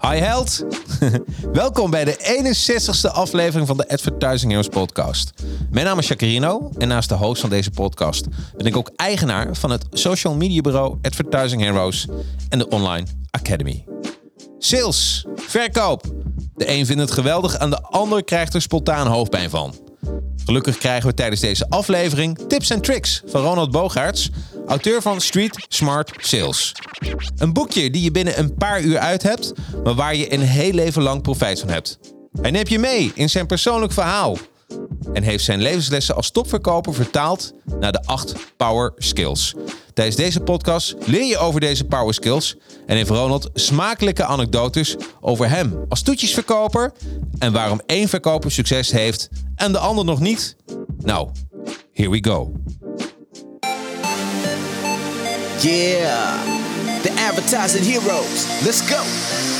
Hi held! Welkom bij de 61ste aflevering van de Advertising Heroes podcast. Mijn naam is Jacarino en naast de host van deze podcast ben ik ook eigenaar van het social media bureau Advertising Heroes en de Online Academy. Sales, verkoop. De een vindt het geweldig en de ander krijgt er spontaan hoofdpijn van. Gelukkig krijgen we tijdens deze aflevering tips en tricks van Ronald Bogaerts, auteur van Street Smart Sales. Een boekje die je binnen een paar uur uit hebt, maar waar je een heel leven lang profijt van hebt. Hij neemt je mee in zijn persoonlijk verhaal en heeft zijn levenslessen als topverkoper vertaald naar de acht power skills. Tijdens deze podcast leer je over deze power skills en heeft Ronald smakelijke anekdotes over hem als toetjesverkoper en waarom één verkoper succes heeft en de ander nog niet. Nou, here we go. Yeah, the advertising heroes. Let's go.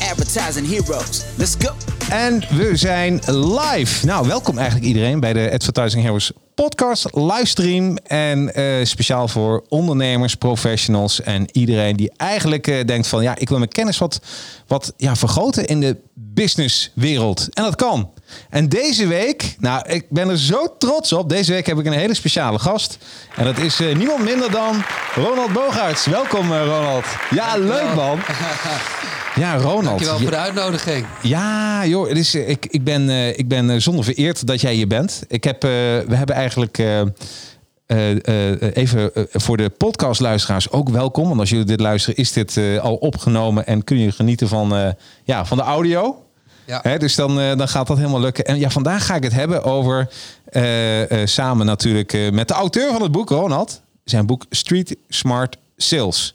Advertising heroes. Let's go. En we zijn live. Nou, welkom eigenlijk iedereen bij de Advertising Heroes podcast, livestream. En eh, speciaal voor ondernemers, professionals en iedereen die eigenlijk eh, denkt van... ja, ik wil mijn kennis wat, wat ja, vergroten in de businesswereld. En dat kan. En deze week, nou, ik ben er zo trots op. Deze week heb ik een hele speciale gast. En dat is eh, niemand minder dan Ronald Bogaerts. Welkom, eh, Ronald. Ja, leuk man. Ja, Ronald. Dankjewel voor de uitnodiging. ja, joh, het is, eh, ik, ik ben, ik ben zonder vereerd dat jij hier bent. Ik heb, we hebben eigenlijk even voor de podcastluisteraars ook welkom. Want als jullie dit luisteren, is dit al opgenomen en kun je genieten van, ja, van de audio. Ja. Dus dan, eh, dan gaat dat helemaal lukken. En ja, vandaag ga ik het hebben over, eh, eh, samen natuurlijk met de auteur van het boek, Ronald. Zijn boek Street Smart Sales.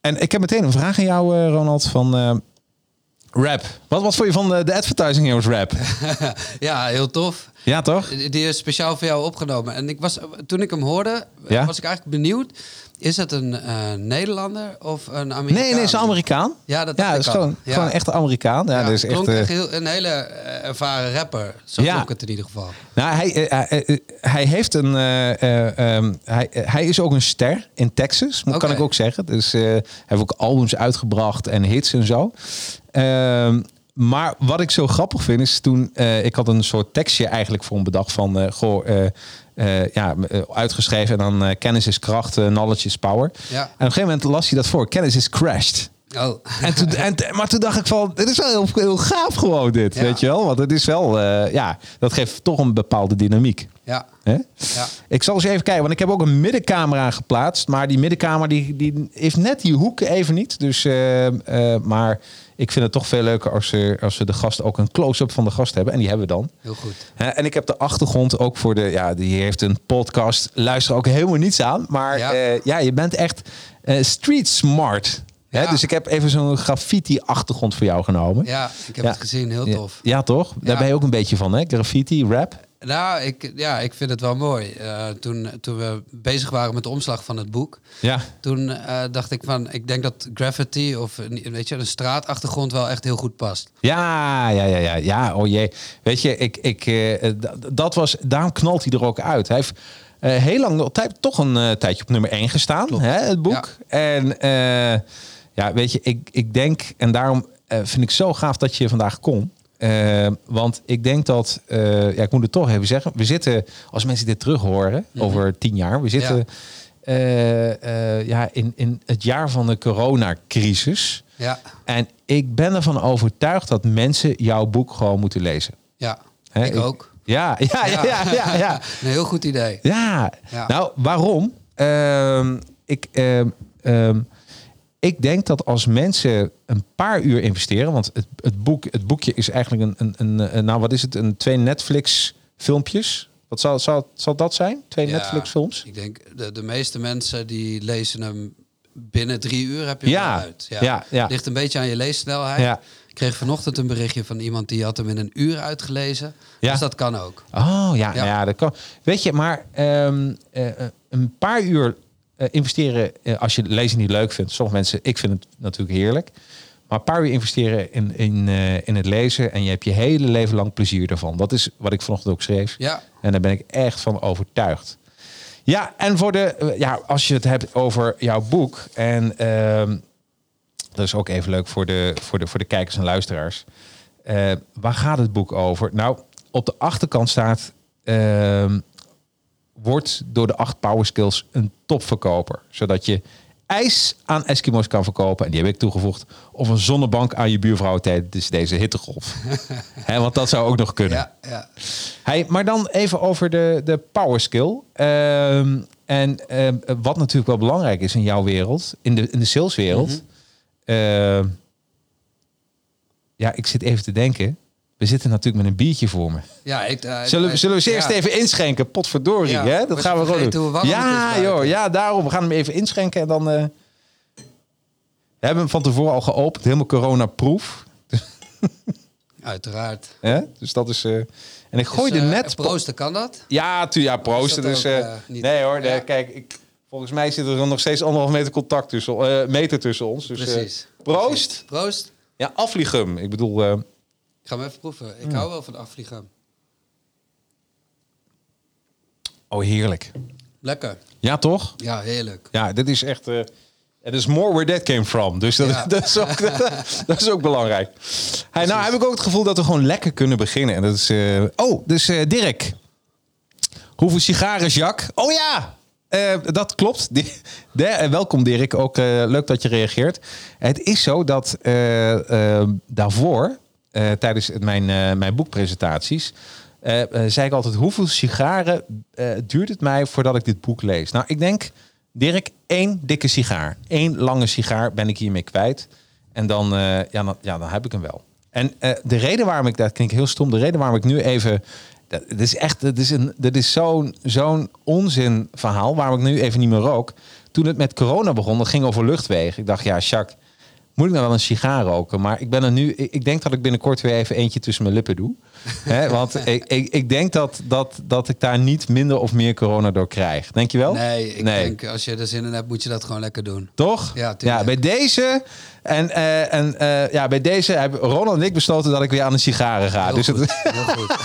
En ik heb meteen een vraag aan jou, Ronald, van rap. Wat, wat vond je van de, de Advertising Heroes rap? ja, heel tof. Ja, toch? Die die is speciaal voor jou opgenomen. En ik was, toen ik hem hoorde, Ja? was ik eigenlijk benieuwd. Is het een eh, Nederlander of een Amerikaan? Nee, nee, is een Amerikaan. Ja, dat ja, is al. gewoon, Ja. gewoon echt een Amerikaan. Ja, Ja, dat is echt, klonk eh, echt heel, een hele eh, ervaren rapper. Zo Ja. klonk het in ieder geval. Nou, hij, hij, hij heeft een. eh, eh, ehm, hij, hij is ook een ster in Texas, moet- kan ik ook zeggen. Dus hij heeft ook albums uitgebracht en hits en zo. Ehm, maar wat ik zo grappig vind is toen ik had een soort tekstje eigenlijk voor hem bedacht van goh, eh, ja, eh, uitgeschreven en dan eh, kennis is kracht, knowledge is power. Ja. En op een gegeven moment las hij dat voor. Kennis is crashed. Oh, En toen, en, maar toen dacht ik van, dit is wel heel, heel gaaf gewoon dit, Ja. weet je wel? Want het is wel, ja, dat geeft toch een bepaalde dynamiek. ja. Hè? Ja. Ik zal eens even kijken, want ik heb ook een middencamera geplaatst. Maar die middencamera die, die heeft net die hoeken even niet. Dus, maar ik vind het toch veel leuker als, we als we de gast ook een close-up van de gast hebben. En die hebben we dan. Heel goed. En ik heb de achtergrond ook voor de... Ja, die heeft een podcast. Luister ook helemaal niets aan. Maar Ja. ja, ja je bent echt eh, street smart. Hè? Dus ik heb even zo'n graffiti achtergrond voor jou genomen. Ja, ik heb Ja. het gezien. Heel tof. Ja, toch? Daar ben je ook een beetje van, hè? Graffiti, rap. Nou, ik, ja, ik vind het wel mooi. Eh, toen, toen we bezig waren met de omslag van het boek... Ja. Toen eh, dacht ik van, ik denk dat graffiti of een- weet je, een straatachtergrond wel echt heel goed past. Ja, ja, ja, ja, ja. Oh jee. Weet je, ik, ik, eh, dat was, daarom knalt hij er ook uit. Hij heeft heel lang tijd, toch een tijdje op nummer 1 gestaan, hè, het boek. En ja, weet je, ik, ik denk, en daarom vind ik zo gaaf dat je vandaag kon. Eh, want ik denk dat, eh, ja, ik moet het toch even zeggen. We zitten, als mensen dit terug horen, over tien jaar, we zitten Ja. eh, eh, ja, in, in het jaar van de coronacrisis. Ja, En ik ben ervan overtuigd dat mensen jouw boek gewoon moeten lezen. ja. Ik ook. Ja, ja, ja, ja, ja. ja. Een heel goed idee. Ja, Ja. nou waarom? Ehm, ik, ehm, ehm, ik denk dat als mensen een paar uur investeren, want het, het, boek, het boekje is eigenlijk een, een, een, een- nou wat is het, een twee Netflix filmpjes. Wat zal, zal, zal dat zijn? Twee Ja, Netflix films? Ik denk, de, de meeste mensen die lezen hem binnen drie uur heb je Ja, hem uit. ja, ja. Ligt een beetje aan je leessnelheid. Ja. Ik kreeg vanochtend een berichtje van iemand die had hem in een uur uitgelezen. Ja. Dus dat kan ook. Oh ja, Ja. ja. ja dat kan. Weet je, maar ehm, eh, eh, een paar uur eh, investeren eh, als je lezen niet leuk vindt. Sommige mensen, ik vind het natuurlijk heerlijk. Maar een paar uur investeren in, in, eh, in het lezen en je hebt je hele leven lang plezier ervan. Dat is wat ik vanochtend ook schreef. Ja, En daar ben ik echt van overtuigd. Ja, en voor de, ja, als je het hebt over jouw boek. En ehm, dat is ook even leuk voor de, voor de, voor de kijkers en luisteraars. Waar gaat het boek over? Nou, op de achterkant staat. ehm, wordt door de acht power skills een topverkoper. Zodat je ijs aan Eskimo's kan verkopen. En die heb ik toegevoegd. Of een zonnebank aan je buurvrouw tijdens deze hittegolf. Hè, want dat zou ook nog kunnen. ja, ja. Hey, maar dan even over de, de power skill. Ehm, en ehm, wat natuurlijk wel belangrijk is in jouw wereld, in de, in de saleswereld. Ehm, ja, ik zit even te denken. We zitten natuurlijk met een biertje voor me. ja ik, eh, Zullen, we- zullen we ze eerst even inschenken? Potverdorie, Ja, hè? Dat gaan we gewoon doen. Ja, joh, ja, daarom. We gaan hem even inschenken en dan... eh, we hebben hem van tevoren al geopend, helemaal corona-proof. Uiteraard. Dus dat is... eh, en ik Dus, eh, net... Proosten, kan dat? Ja, tu, ja proosten. Dus, ook, nee hoor, nee, kijk, ik, volgens mij zit er nog steeds anderhalf meter contact tussen, meter tussen ons. Dus, Precies. proost. Precies. Proost. Ja, afvliegum. Ik bedoel, Ik ga hem even proeven. Ik Mm. hou wel van afvliegen. oh heerlijk. Lekker. Ja, toch? Ja, heerlijk. Ja, dit is echt. eh het is more where that came from. Dus dat, Ja. dat, is, ook, dat is ook belangrijk. Hey, nou heb ik ook het gevoel dat we gewoon lekker kunnen beginnen. En dat is. eh, oh, dus eh, Dirk. Hoeveel sigaren, Jacques? Oh ja! Eh, dat klopt. De- eh, welkom Dirk, ook eh, leuk dat je reageert. Het is zo dat eh, eh, daarvoor, eh, tijdens het- mijn, eh, mijn boekpresentaties, eh, eh, zei ik altijd hoeveel sigaren eh, duurt het mij voordat ik dit boek lees? Nou, ik denk, Dirk, één dikke sigaar. Één lange sigaar ben ik hiermee kwijt. En dan, eh, ja, dan, ja, dan heb ik hem wel. En eh, de reden waarom ik, dat klinkt heel stom, de reden waarom ik nu even dat, is echt, dit is, een, dit is zo'n zo'n onzin verhaal waarom ik nu even niet meer rook. Toen het met corona begon, dat ging over luchtwegen. Ik dacht, ja, Jacques, moet ik nou wel een sigaar roken? Maar ik ben er nu, ik, ik denk dat ik binnenkort weer even eentje tussen mijn lippen doe. Want ik, ik, ik denk dat, dat, dat ik daar niet minder of meer corona door krijg. Denk je wel? Nee, ik Nee. denk als je er zin in hebt, moet je dat gewoon lekker doen. Toch? Ja, tuurlijk. bij deze. En, eh, en eh, ja, bij deze hebben Ronald en ik besloten dat ik weer aan de sigaren ga. Heel dus goed. het, Heel goed.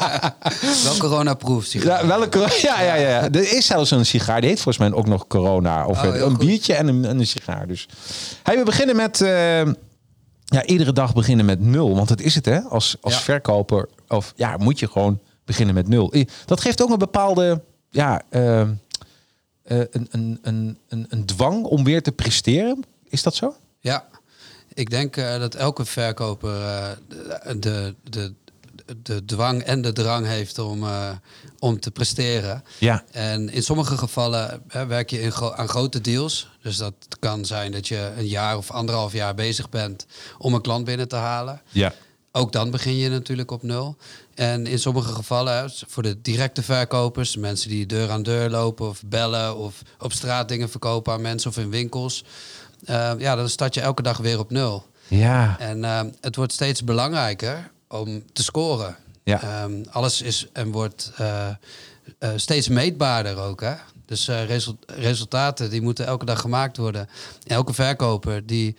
wel corona-proof, sigaar. Ja, wel. Ja, ja, ja. Er is zelfs een sigaar. Die heet volgens mij ook nog corona. Of Oh, een, goed. biertje en een, en een sigaar. Dus hey, we beginnen met. eh, ja, iedere dag beginnen met nul. Want dat is het, hè? Als, als Ja. verkoper. Of ja, moet je gewoon beginnen met nul. Dat geeft ook een bepaalde. Ja, eh, eh, een, een, een, een, een dwang om weer te presteren. Is dat zo? Ja, ik denk eh, dat elke verkoper eh, de, de, de, de dwang en de drang heeft om, eh, om te presteren. Ja. En in sommige gevallen hè, werk je in gro- aan grote deals. Dus dat kan zijn dat je een jaar of anderhalf jaar bezig bent om een klant binnen te halen. Ja. Ook dan begin je natuurlijk op nul. En in sommige gevallen, voor de directe verkopers, mensen die deur aan deur lopen of bellen of op straat dingen verkopen aan mensen of in winkels, eh, ja, dan start je elke dag weer op nul. Ja. En eh, het wordt steeds belangrijker om te scoren. Ja. Ehm, alles is en wordt eh, eh, steeds meetbaarder ook. Hè? Dus eh, result- resultaten die moeten elke dag gemaakt worden. Elke verkoper die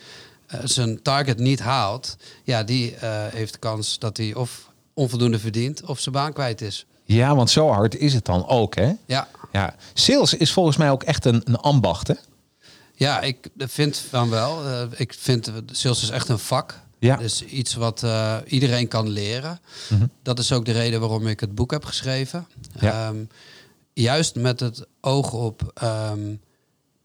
zijn target niet haalt, ja, die heeft de kans dat hij of onvoldoende verdient of zijn baan kwijt is. ja, want zo hard is het dan ook, hè? Ja, Ja. Sales is volgens mij ook echt een, een ambacht, hè? ja ik vind van wel. Ik vind sales is echt een vak. Ja. Dus iets wat eh, iedereen kan leren. Dat is ook de reden waarom ik het boek heb geschreven. Ja. Ehm, juist met het oog op ehm,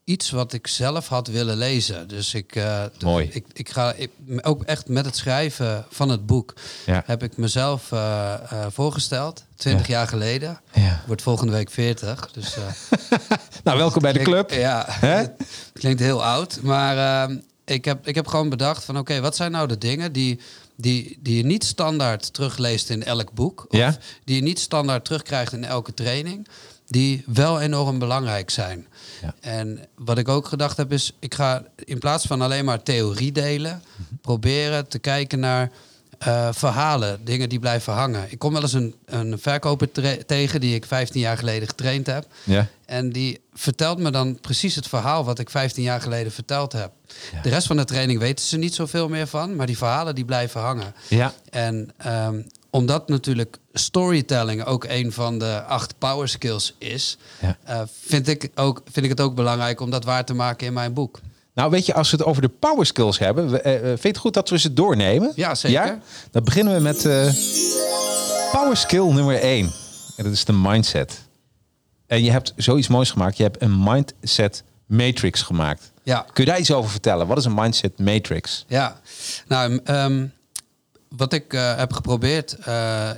iets wat ik zelf had willen lezen. Dus ik, eh, Mooi. ik, ik ga ik, ook echt met het schrijven van het boek Ja. heb ik mezelf eh, voorgesteld. 20 jaar geleden. Ja. Wordt volgende week 40. Dus, Nou, welkom bij de club. Klinkt- ja, het klinkt heel oud. Maar ehm, ik, heb, ik heb gewoon bedacht van... oké, wat zijn nou de dingen die, die, die je niet standaard terugleest in elk boek... of Ja. die je niet standaard terugkrijgt in elke training... die wel enorm belangrijk zijn. Ja. En wat ik ook gedacht heb is... ik ga in plaats van alleen maar theorie delen... proberen te kijken naar... eh, verhalen, dingen die blijven hangen. Ik kom wel eens een, een verkoper tegen die ik 15 jaar geleden getraind heb. Ja. En die vertelt me dan precies het verhaal wat ik 15 jaar geleden verteld heb. De rest van de training weten ze niet zoveel meer van, maar die verhalen die blijven hangen. Ja. En ehm, omdat natuurlijk storytelling ook een van de acht power skills is, Ja. eh, vind, ik ook, vind ik het ook belangrijk om dat waar te maken in mijn boek. Nou, weet je, als we het over de power skills hebben, we, eh, eh, vind je het goed dat we ze doornemen? Ja, zeker. Dan beginnen we met eh, power skill nummer 1. En dat is de mindset. En je hebt zoiets moois gemaakt. Je hebt een mindset matrix gemaakt. Ja. Kun je daar iets over vertellen? Wat is een mindset matrix? Ja, nou, ehm, wat ik heb geprobeerd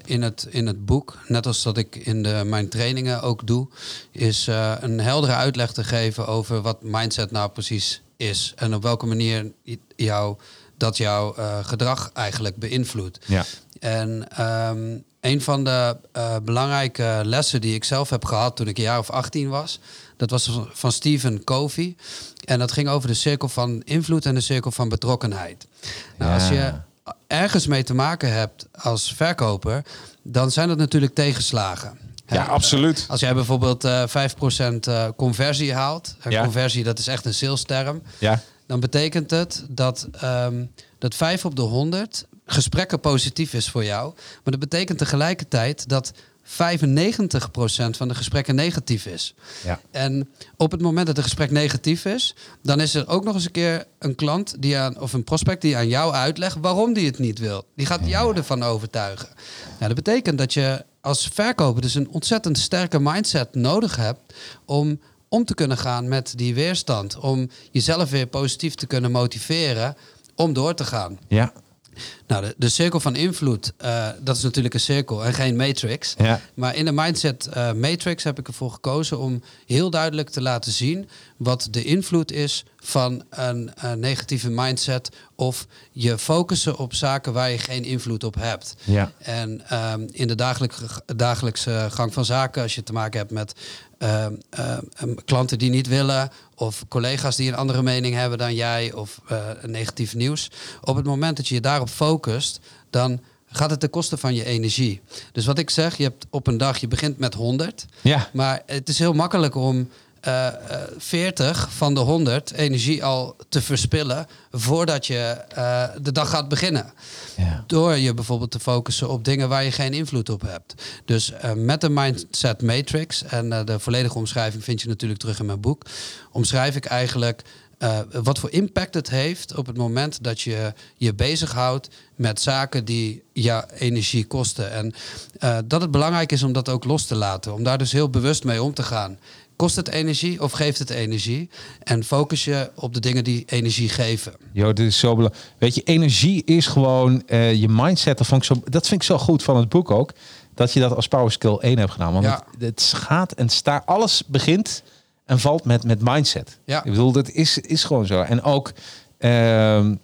in, het, in het boek, net als dat ik in de, mijn trainingen ook doe, is een heldere uitleg te geven over wat mindset nou precies is en op welke manier jou, dat jouw eh, gedrag eigenlijk beïnvloedt. Ja. En ehm, een van de eh, belangrijke lessen die ik zelf heb gehad toen ik een jaar of 18 was, dat was van- Stephen Covey. En dat ging over de cirkel van invloed en de cirkel van betrokkenheid. Nou, als je Ja. ergens mee te maken hebt als verkoper, dan zijn dat natuurlijk tegenslagen. Ja, Hè, absoluut. Als jij bijvoorbeeld eh 5% eh, conversie haalt, en Ja. conversie dat is echt een sales term, Ja. dan betekent het dat, ehm, dat 5 op de 100 gesprekken positief is voor jou. Maar dat betekent tegelijkertijd dat 95% van de gesprekken negatief is. Ja. En op het moment dat een gesprek negatief is, dan is er ook nog eens een keer een klant die aan, of een prospect die aan jou uitlegt waarom die het niet wil. Die gaat jou ervan overtuigen. Nou, dat betekent dat je als verkoper dus een ontzettend sterke mindset nodig hebt om om te kunnen gaan met die weerstand. Om jezelf weer positief te kunnen motiveren om door te gaan. Ja. Nou, de, de cirkel van invloed, eh, dat is natuurlijk een cirkel en geen matrix. Ja. Maar in de mindset eh, matrix heb ik ervoor gekozen om heel duidelijk te laten zien wat de invloed is van een, negatieve mindset of je focussen op zaken waar je geen invloed op hebt. Ja. En ehm, in de dagelijkse gang van zaken, als je te maken hebt met ehm, ehm, ehm, klanten die niet willen, of collega's die een andere mening hebben dan jij, of eh, negatief nieuws. Op het moment dat je je daarop focust, dan gaat het ten koste van je energie. Dus wat ik zeg, je hebt op een dag, je begint met 100, Ja. maar het is heel makkelijk om eh, eh, 40 van de 100 energie al te verspillen voordat je eh, de dag gaat beginnen. Ja. Door je bijvoorbeeld te focussen op dingen waar je geen invloed op hebt. Dus eh, met de Mindset Matrix, en eh, de volledige omschrijving vind je natuurlijk terug in mijn boek, omschrijf ik eigenlijk wat voor impact het heeft op het moment dat je je bezighoudt met zaken die je energie kosten. En dat het belangrijk is om dat ook los te laten, om daar dus heel bewust mee om te gaan. Kost het energie of geeft het energie? En focus je op de dingen die energie geven. Jo, dit is zo belangrijk. Weet je, energie is gewoon eh, je mindset. Dat, vond ik zo, dat vind ik zo goed van het boek ook. Dat je dat als power skill 1 hebt gedaan. Want Ja. het, het gaat en staat, alles begint en valt met, met mindset. Ja. Ik bedoel, dat is, is gewoon zo. En ook ehm,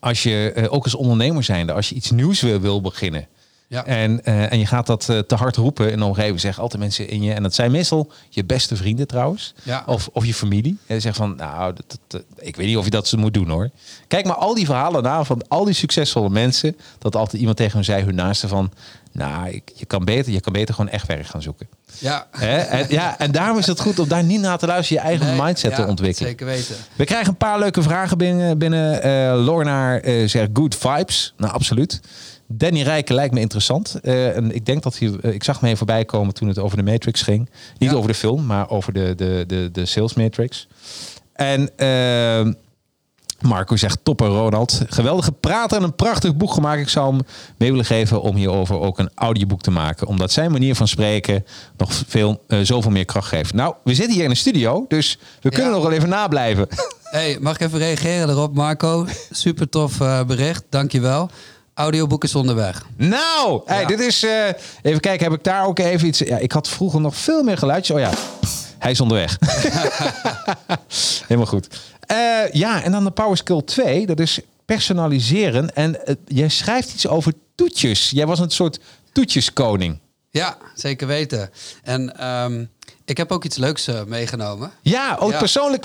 als je, eh, ook als ondernemer zijnde, als je iets nieuws wil, wil beginnen. Ja. En, eh, en je gaat dat eh, te hard roepen in de omgeving, zeggen altijd mensen in je. En dat zijn meestal je beste vrienden trouwens. Ja. Of, of je familie. En zeggen van, nou, dat, dat- dat- ik weet niet of je dat ze moet doen hoor. Kijk maar al die verhalen na van al die succesvolle mensen. Dat altijd iemand tegen hun zei, hun naaste van, nou, je, kan beter, je kan beter gewoon echt werk gaan zoeken. Ja. Hè? En, ja, en daarom is het goed om daar niet naar te luisteren, je eigen Nee, mindset te ontwikkelen. Zeker weten. We krijgen een paar leuke vragen binnen. binnen. Eh, Lorna zegt good vibes. Nou, absoluut. Danny Rijken lijkt me interessant. Eh, en ik denk dat hij, eh, ik zag me even voorbij komen toen het over de Matrix ging. Niet Ja. over de film, maar over de, de, de, de sales Matrix. En eh, Marco zegt topper Ronald. Geweldige prater en een prachtig boek gemaakt. Ik zou hem mee willen geven om hierover ook een audioboek te maken. Omdat zijn manier van spreken nog veel, eh, zoveel meer kracht geeft. Nou, we zitten hier in de studio, dus we kunnen Ja. nog wel even nablijven. Hey, mag ik even reageren erop, Marco? Super tof bericht, dankjewel. Audioboek is onderweg. Nou, hey, Ja. dit is. eh, even kijken, heb ik daar ook even iets. Ja, ik had vroeger nog veel meer geluidjes. Oh ja, hij is onderweg. Helemaal goed. Eh, ja, en dan de Power Skill 2. Dat is personaliseren. En eh, jij schrijft iets over toetjes. Jij was een soort toetjeskoning. Ja, zeker weten. En ehm, ik heb ook iets leuks meegenomen. Ja, ook Ja. persoonlijk.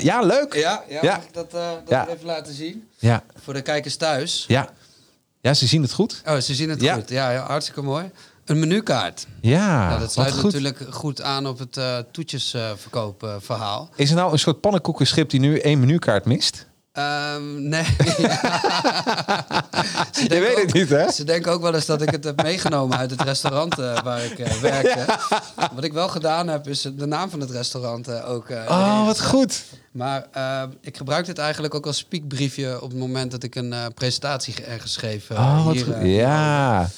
ja, leuk. Ja, ja, Ja. mag ik dat, dat Ja. even laten zien? Ja, Voor de kijkers thuis. ja. Ja, ze zien het goed. Oh, ze zien het Ja. goed. Ja, ja, hartstikke mooi. Een menukaart. Ja, nou, dat sluit goed. natuurlijk goed aan op het eh toetjesverkoop eh, verhaal. Is er nou een soort pannenkoekenschip die nu één menukaart mist? Ehm, nee. Ze Je denken weet het ook- niet, hè? Ze denken ook wel eens dat ik het heb meegenomen uit het restaurant eh, waar ik eh, werkte. Wat ik wel gedaan heb, is de naam van het restaurant eh, ook. Oh, wat goed. Maar eh, ik gebruik dit eigenlijk ook als speakbriefje op het moment dat ik een presentatie ge- ergens eh, Oh, wat hier, goed. Ja.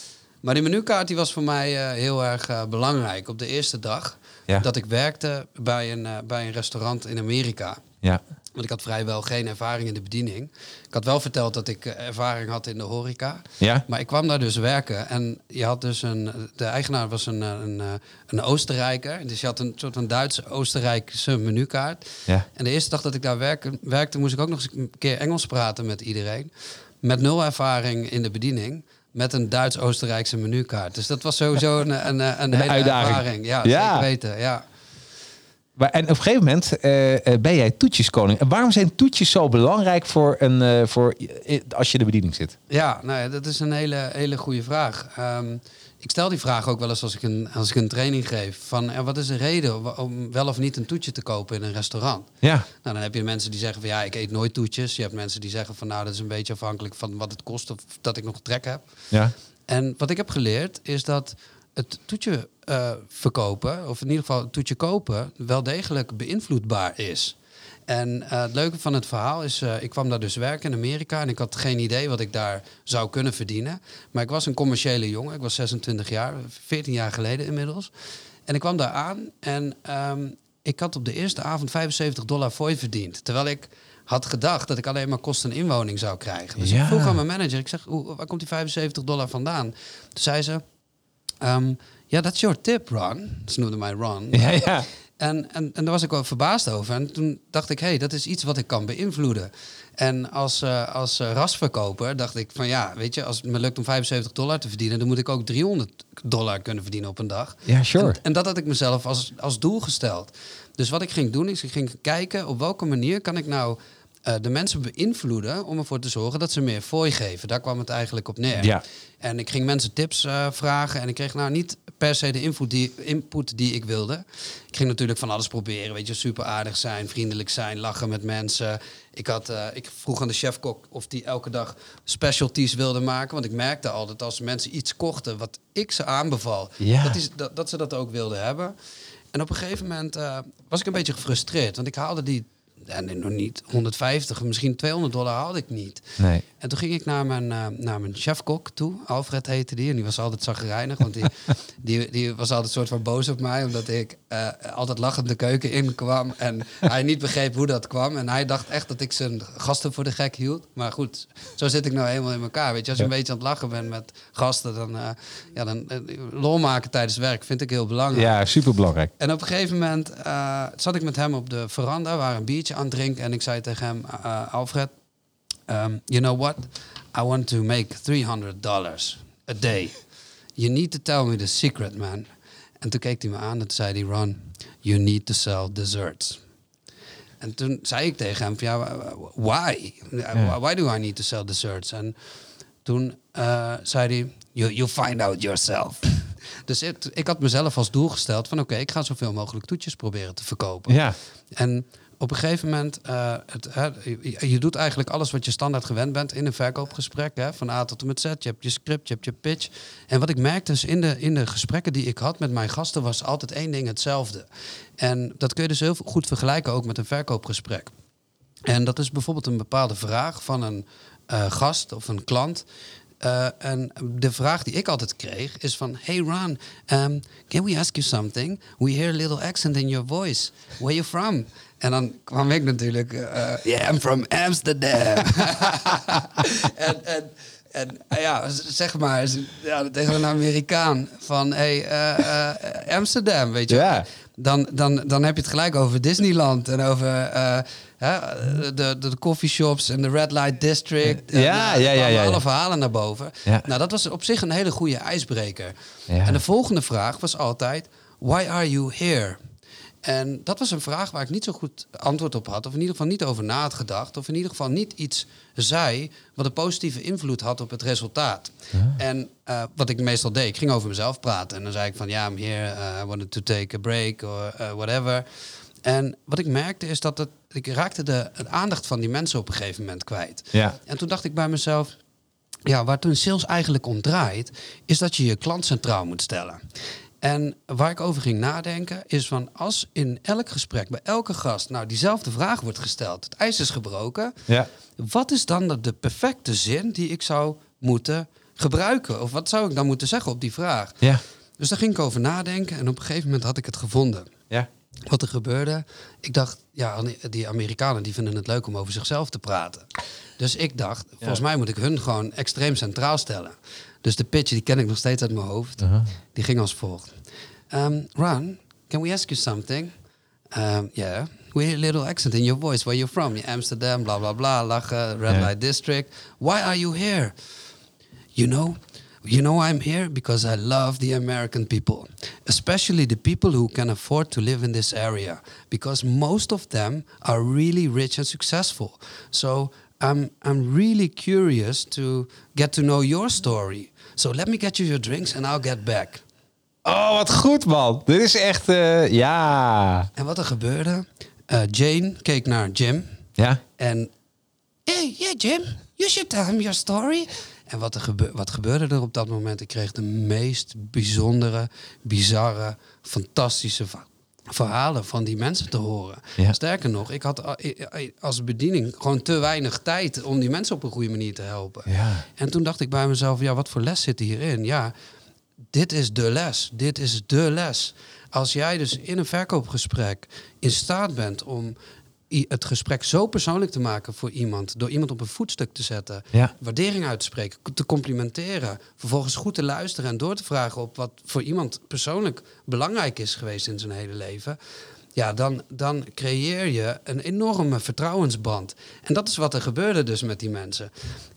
Maar die menukaart die was voor mij heel erg belangrijk. Op de eerste dag Ja. dat ik werkte bij een, bij een restaurant in Amerika. Ja. Want ik had vrijwel geen ervaring in de bediening. Ik had wel verteld dat ik eh, ervaring had in de horeca. Ja. Maar ik kwam daar dus werken en je had dus een, de eigenaar was een, eh, een, eh, een Oostenrijker. Dus je had een soort van Duits-Oostenrijkse menukaart. Ja. En de eerste dag dat ik daar werkte, werkte, moest ik ook nog eens een keer Engels praten met iedereen. Met nul ervaring in de bediening. Met een Duits-Oostenrijkse menukaart. Dus dat was sowieso een, een, een, een hele uitdaging. ervaring. Ja, Ja. zeker weten. Ja. Maar, en op een gegeven moment eh, eh, ben jij toetjeskoning. En waarom zijn toetjes zo belangrijk voor een, eh, voor, als je de bediening zit? Ja, nou ja, dat is een hele, hele goede vraag. Ehm, ik stel die vraag ook wel eens als ik een, als ik een training geef. Van, wat is de reden om wel of niet een toetje te kopen in een restaurant? Ja. Nou, dan heb je mensen die zeggen van ja, ik eet nooit toetjes. Je hebt mensen die zeggen van nou, dat is een beetje afhankelijk van wat het kost of dat ik nog trek heb. Ja. En wat ik heb geleerd is dat het toetje eh, verkopen, of in ieder geval het toetje kopen, wel degelijk beïnvloedbaar is. En eh, het leuke van het verhaal is, eh, ik kwam daar dus werken in Amerika en ik had geen idee wat ik daar zou kunnen verdienen. Maar ik was een commerciële jongen, ik was 26 jaar, 14 jaar geleden inmiddels. En ik kwam daar aan en ehm, ik had op de eerste avond 75 dollar fooi verdiend. Terwijl ik had gedacht dat ik alleen maar kosten en inwoning zou krijgen. Dus Ja. ik vroeg aan mijn manager, ik zeg, hoe, waar komt die 75 dollar vandaan? Toen zei ze, ehm, ja, dat is your tip, Ron. Ze noemde mij Ron. Ja, ja. En, en, en daar was ik wel verbaasd over. En toen dacht ik, hé, hey, dat is iets wat ik kan beïnvloeden. En als, eh, als eh, rasverkoper dacht ik van ja, weet je, als het me lukt om 75 dollar te verdienen, dan moet ik ook 300 dollar kunnen verdienen op een dag. Ja, sure. En, en dat had ik mezelf als, als doel gesteld. Dus wat ik ging doen, is ik ging kijken op welke manier kan ik nou eh, de mensen beïnvloeden om ervoor te zorgen dat ze meer fooi geven. Daar kwam het eigenlijk op neer. Ja. En ik ging mensen tips eh, vragen en ik kreeg nou niet per se de input die, input die ik wilde. Ik ging natuurlijk van alles proberen, weet je, super aardig zijn, vriendelijk zijn, lachen met mensen. Ik, had, eh, ik vroeg aan de chefkok of die elke dag specialties wilde maken, want ik merkte al dat als mensen iets kochten wat ik ze aanbeval, Ja. dat, dat, dat ze dat ook wilden hebben. En op een gegeven moment was ik een beetje gefrustreerd, want ik haalde die, ja, nee, nog niet 150, misschien 200 dollar haalde ik niet. Nee. En toen ging ik naar mijn, eh, naar mijn chefkok toe. Alfred heette die. En die was altijd zagrijnig. Want die, die, die was altijd soort van boos op mij. Omdat ik eh, altijd lachend de keuken inkwam. En hij niet begreep hoe dat kwam. En hij dacht echt dat ik zijn gasten voor de gek hield. Maar goed, zo zit ik nou helemaal in elkaar. Weet je, als je een beetje aan het lachen bent met gasten. Dan, eh, ja, dan lol maken tijdens werk vind ik heel belangrijk. Ja, superbelangrijk. En op een gegeven moment zat ik met hem op de veranda, waar een biertje aan het drinken. En ik zei tegen hem, eh, Alfred, um, you know what? I want to make 300 dollars a day. You need to tell me the secret, man. En toen keek hij me aan en toen zei hij, Ron, you need to sell desserts. En toen zei ik tegen hem, ja, why? Why do I need to sell desserts? En toen eh, zei hij, you, you find out yourself. dus ik, ik had mezelf als doel gesteld van oké, ik ga zoveel mogelijk toetjes proberen te verkopen. Ja. En op een gegeven moment, eh, het, je doet eigenlijk alles wat je standaard gewend bent in een verkoopgesprek. Hè, van A tot en met Z. Je hebt je script, je hebt je pitch. En wat ik merkte dus in de, in de gesprekken die ik had met mijn gasten, was altijd één ding hetzelfde. En dat kun je dus heel goed vergelijken ook met een verkoopgesprek. En dat is bijvoorbeeld een bepaalde vraag van een eh, gast of een klant. Eh, en de vraag die ik altijd kreeg is van... Hey Ron, um, can we ask you something? We hear a little accent in your voice. Where you from? En dan kwam ik natuurlijk... eh, yeah, I'm from Amsterdam. en, en, en eh, ja, zeg maar ja, tegen een Amerikaan van... Hey, eh, eh, Amsterdam, weet je Ja. dan, dan, dan heb je het gelijk over Disneyland en over eh, hè, de, de, coffeeshops en de Red Light District. En, Ja, eh, ja, ja, kwamen ja, ja. Alle verhalen naar boven. Nou, dat was op zich een hele goede ijsbreker. En de volgende vraag was altijd: Why are you here? En dat was een vraag waar ik niet zo goed antwoord op had. Of in ieder geval niet over na had gedacht. Of in ieder geval niet iets zei wat een positieve invloed had op het resultaat. En eh, wat ik meestal deed, ik ging over mezelf praten. En dan zei ik van ja, I'm here, uh, I wanted to take a break or uh, whatever. En wat ik merkte is dat het, ik raakte de, de aandacht van die mensen op een gegeven moment kwijt. Ja. En toen dacht ik bij mezelf, ja, waar het een sales eigenlijk om draait, is dat je je klant centraal moet stellen. En waar ik over ging nadenken, is van als in elk gesprek, bij elke gast, nou diezelfde vraag wordt gesteld, het ijs is gebroken, Ja. wat is dan de, de perfecte zin die ik zou moeten gebruiken? Of wat zou ik dan moeten zeggen op die vraag? Ja. Dus daar ging ik over nadenken en op een gegeven moment had ik het gevonden. Ja. Wat er gebeurde, ik dacht, ja, die Amerikanen die vinden het leuk om over zichzelf te praten. Dus ik dacht, volgens mij moet ik hun gewoon extreem centraal stellen. Dus de pitch, die ken ik nog steeds uit mijn hoofd. Die ging als volgt. Um, Ron, can we ask you something? Um, yeah. We hear a little accent in your voice. Where you from? Yeah, Amsterdam, blah, blah, blah. Lachen, Red. Light District. Why are you here? You know, you know I'm here because I love the American people, especially the people who can afford to live in this area, because most of them are really rich and successful. So I'm I'm really curious to get to know your story. So let me get you your drinks and I'll get back. Oh, wat goed, man. Dit is echt... eh, ja. En wat er gebeurde? eh, Jane keek naar Jim Ja. En, hey, yeah Jim, you should tell him your story. En wat, er gebe wat gebeurde er op dat moment? Ik kreeg de meest bijzondere, bizarre, fantastische verhalen van die mensen te horen. Ja. Sterker nog, ik had a- i- i- als bediening gewoon te weinig tijd om die mensen op een goede manier te helpen. Ja. En toen dacht ik bij mezelf, ja, wat voor les zit hierin? Ja, dit is de les. Dit is de les. Als jij dus in een verkoopgesprek in staat bent om het gesprek zo persoonlijk te maken voor iemand, door iemand op een voetstuk te zetten, Ja. waardering uit te spreken, te complimenteren, vervolgens goed te luisteren en door te vragen op wat voor iemand persoonlijk belangrijk is geweest in zijn hele leven. Ja, dan, dan creëer je een enorme vertrouwensband. En dat is wat er gebeurde dus met die mensen.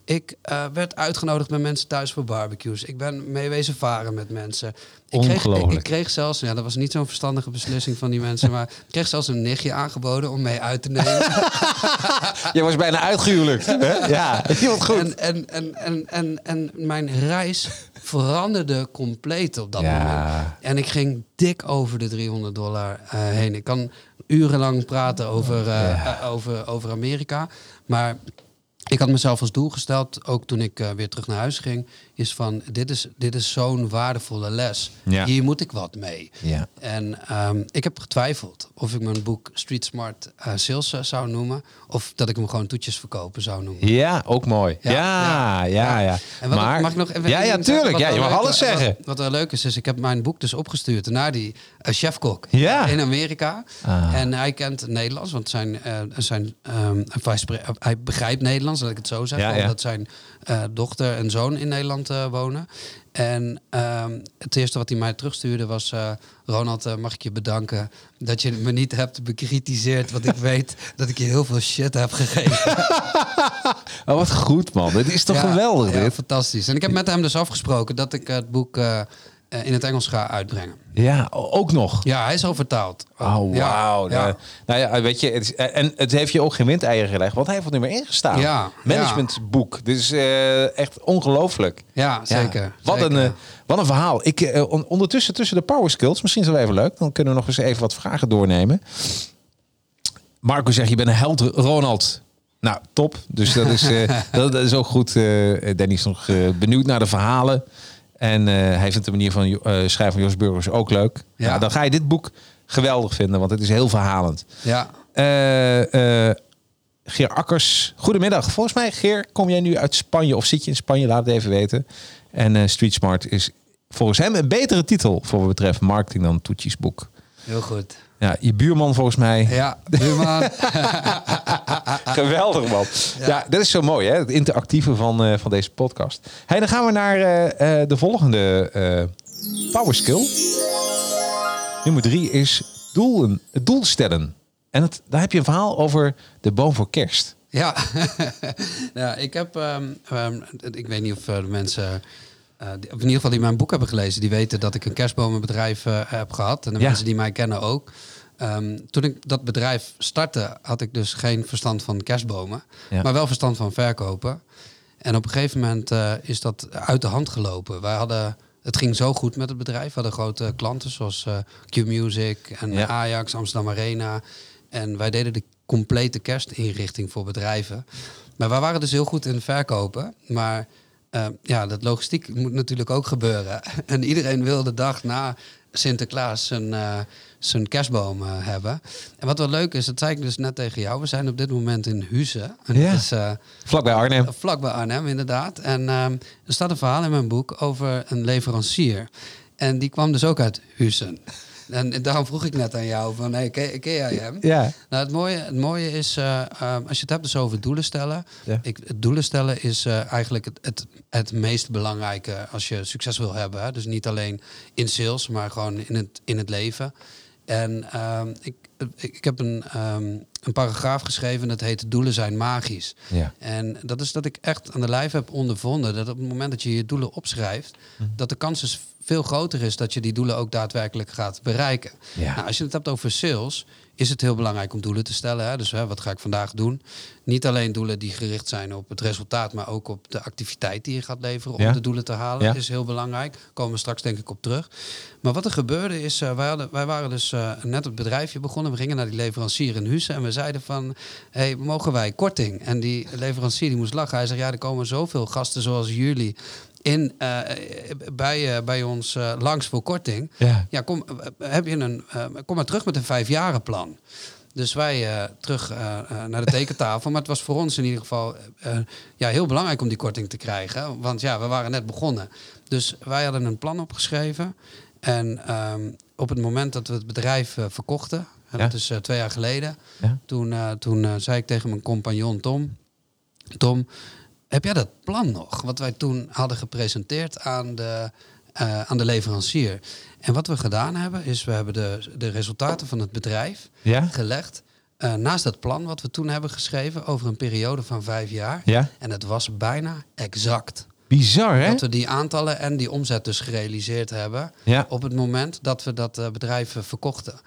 Ik eh, werd uitgenodigd bij mensen thuis voor barbecues. Ik ben meewezen varen met mensen. Ik kreeg, ik, Ongelooflijk. ik kreeg zelfs, ja, dat was niet zo'n verstandige beslissing van die mensen, maar ik kreeg zelfs een nichtje aangeboden om mee uit te nemen. Je was bijna uitgehuwelijkt. hè? Ja. Wat goed. En, en, en, en, en, en mijn reis veranderde compleet op dat Ja. moment. En ik ging dik over de 300 dollar eh, heen. Ik kan urenlang praten over, eh, over, over Amerika. Maar ik had mezelf als doel gesteld, ook toen ik eh, weer terug naar huis ging, is van dit is, dit is zo'n waardevolle les. Ja. Hier moet ik wat mee. Ja. En ehm, ik heb getwijfeld of ik mijn boek Street Smart eh, Sales eh, zou noemen. Of dat ik hem gewoon toetjes verkopen zou noemen. Ja, ook mooi. Ja, ja, ja. ja. En wat, maar, mag ik nog even ja, ja, tuurlijk. Ja, je mag leuk- alles zeggen. Wat, wat wel leuk is, is ik heb mijn boek dus opgestuurd naar die eh, chefkok Ja. in Amerika. Ah. En hij kent Nederlands, want zijn, zijn, ehm, hij begrijpt Nederlands, laat ik het zo zeggen. Ja. Omdat zijn eh, dochter en zoon in Nederland eh, wonen. En ehm, het eerste wat hij mij terugstuurde was... eh, Ronald, mag ik je bedanken dat je me niet hebt bekritiseerd... want ik weet dat ik je heel veel shit heb gegeven. Oh, wat goed, man. Dit is toch Ja, geweldig, ja, dit? fantastisch. En ik heb met hem dus afgesproken dat ik het boek in het Engels ga uitbrengen. Ja, ook nog. Ja, hij is al vertaald. Oh, Ja, wauw. ja. Nou, nou ja, weet je, het is, en het heeft je ook geen windeieren gelegd, want hij heeft niet meer ingestaan. Ja, Managementboek. Dit is eh, echt ongelooflijk. Ja, zeker. Ja, wat, zeker. Een, eh, wat een verhaal. Ik, eh, on- ondertussen tussen de power skills, misschien is wel even leuk, dan kunnen we nog eens even wat vragen doornemen. Marco zegt, je bent een held, Ronald. Nou, top. Dus dat is, eh, dat, dat is ook goed. Eh Danny is nog eh, benieuwd naar de verhalen. En eh, hij vindt de manier van eh, schrijven van Jos Burgers ook leuk. Ja. Ja. dan ga je dit boek geweldig vinden, want het is heel verhalend. Ja, Eh, Geer Akkers. Goedemiddag. Volgens mij, Geer, kom jij nu uit Spanje of zit je in Spanje? Laat het even weten. En Street Smart is volgens hem een betere titel voor wat betreft marketing dan Toetjes boek. Heel goed. Ja, je buurman volgens mij. Ja, buurman. Geweldig man. Ja. dat is zo mooi hè, het interactieve van, eh, van deze podcast. Hey, dan gaan we naar eh, eh, de volgende power skill. Nummer drie is doelen, het doel stellen. En het, daar heb je een verhaal over de boom voor kerst. Ja, ja ik heb, ehm, ehm, ik weet niet of de mensen, eh, die- of in ieder geval die mijn boek hebben gelezen, die weten dat ik een kerstbomenbedrijf eh, heb gehad. En de Ja. mensen die mij kennen ook. Ehm, toen ik dat bedrijf startte, had ik dus geen verstand van kerstbomen, Ja. maar wel verstand van verkopen. En op een gegeven moment eh, is dat uit de hand gelopen. Wij hadden, het ging zo goed met het bedrijf. We hadden grote klanten zoals eh, Q-Music en Ja. Ajax, Amsterdam Arena. En wij deden de complete kerstinrichting voor bedrijven. Maar wij waren dus heel goed in verkopen. Maar eh, ja, dat logistiek moet natuurlijk ook gebeuren. En iedereen wil de dag na Sinterklaas zijn, eh, zijn kerstboom eh, hebben. En wat wel leuk is, dat zei ik dus net tegen jou. We zijn op dit moment in Huizen. En Ja. is Vlakbij Arnhem. vlak bij Arnhem, inderdaad. En ehm, er staat een verhaal in mijn boek over een leverancier. En die kwam dus ook uit Huizen. En daarom vroeg ik net aan jou van, hey, ken, ken jij hem? Ja. Nou, het mooie, het mooie is, eh, ehm, als je het hebt dus over doelen stellen. Ja. Ik, het doelen stellen is eh, eigenlijk het, het, het meest belangrijke als je succes wil hebben. Hè? Dus niet alleen in sales, maar gewoon in het, in het leven. En ehm, ik, ik, heb een, ehm, een paragraaf geschreven dat heet Doelen zijn magisch. Ja. En dat is dat ik echt aan de lijf heb ondervonden dat op het moment dat je je doelen opschrijft, Mhm. dat de kans dus veel groter is dat je die doelen ook daadwerkelijk gaat bereiken. Ja. Nou, als je het hebt over sales, is het heel belangrijk om doelen te stellen. Hè? Dus hè, wat ga ik vandaag doen? Niet alleen doelen die gericht zijn op het resultaat, maar ook op de activiteit die je gaat leveren om Ja. de doelen te halen. Ja. Is heel belangrijk. Daar komen we straks denk ik op terug. Maar wat er gebeurde is, eh, wij, hadden, wij waren dus eh, net het bedrijfje begonnen. We gingen naar die leverancier in Huizen en we zeiden van, hey, mogen wij korting? En die leverancier die moest lachen. Hij zei, ja, er komen zoveel gasten zoals jullie in, eh, bij, eh, bij ons eh, langs voor korting. Ja. Ja, kom, heb je een, kom maar terug met een vijfjarenplan. Dus wij terug naar de tekentafel. Maar het was voor ons in ieder geval ja, heel belangrijk om die korting te krijgen. Want ja, we waren net begonnen. Dus wij hadden een plan opgeschreven. En ehm, op het moment dat we het bedrijf verkochten, en Ja. dat is twee jaar geleden, Ja. toen, toen zei ik tegen mijn compagnon Tom: Tom, heb jij dat plan nog? Wat wij toen hadden gepresenteerd aan de, eh, aan de leverancier. En wat we gedaan hebben, is we hebben de, de resultaten van het bedrijf Ja? gelegd. eh, naast het plan wat we toen hebben geschreven over een periode van vijf jaar. Ja? En het was bijna exact. Bizar, hè? Dat we die aantallen en die omzet dus gerealiseerd hebben. Ja. Op het moment dat we dat eh, bedrijf eh, verkochten.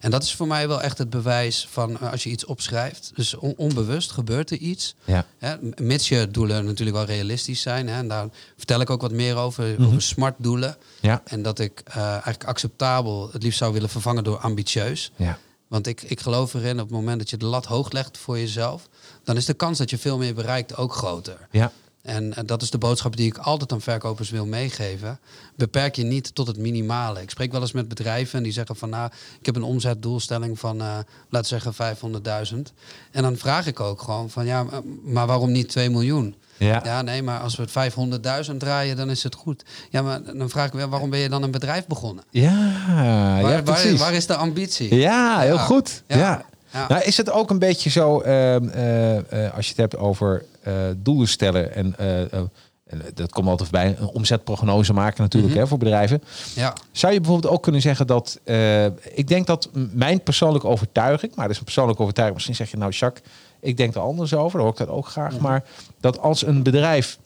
En dat is voor mij wel echt het bewijs van eh, als je iets opschrijft. Dus on- onbewust gebeurt er iets. Ja. Hè, mits je doelen natuurlijk wel realistisch zijn. Hè, en daar vertel ik ook wat meer over, Mhm. over smart doelen. Ja. En dat ik eigenlijk acceptabel het liefst zou willen vervangen door ambitieus. Ja. Want ik, ik geloof erin, op het moment dat je de lat hoog legt voor jezelf, dan is de kans dat je veel meer bereikt ook groter. Ja. En eh, dat is de boodschap die ik altijd aan verkopers wil meegeven. Beperk je niet tot het minimale. Ik spreek wel eens met bedrijven en die zeggen van nou, ik heb een omzetdoelstelling van, eh laten we zeggen, 500.000. En dan vraag ik ook gewoon van ja, maar- maar waarom niet 2 miljoen? Ja. Ja, nee, maar als we het 500.000 draaien, dan is het goed. Ja, maar dan vraag ik weer, waarom ben je dan een bedrijf begonnen? Ja, waar, ja, waar, precies. waar is de ambitie? Ja, heel Ja. goed. Ja. Nou, is het ook een beetje zo, ehm, eh, eh, als je het hebt over eh, doelen stellen en, eh, eh, en dat komt altijd bij, een omzetprognose maken natuurlijk Mhm. hè, voor bedrijven. Ja, Zou je bijvoorbeeld ook kunnen zeggen dat, eh, ik denk dat mijn persoonlijke overtuiging, maar dat is een persoonlijke overtuiging, misschien zeg je nou Jacques, ik denk er anders over, dan hoor ik dat ook graag, Mhm. maar dat als een bedrijf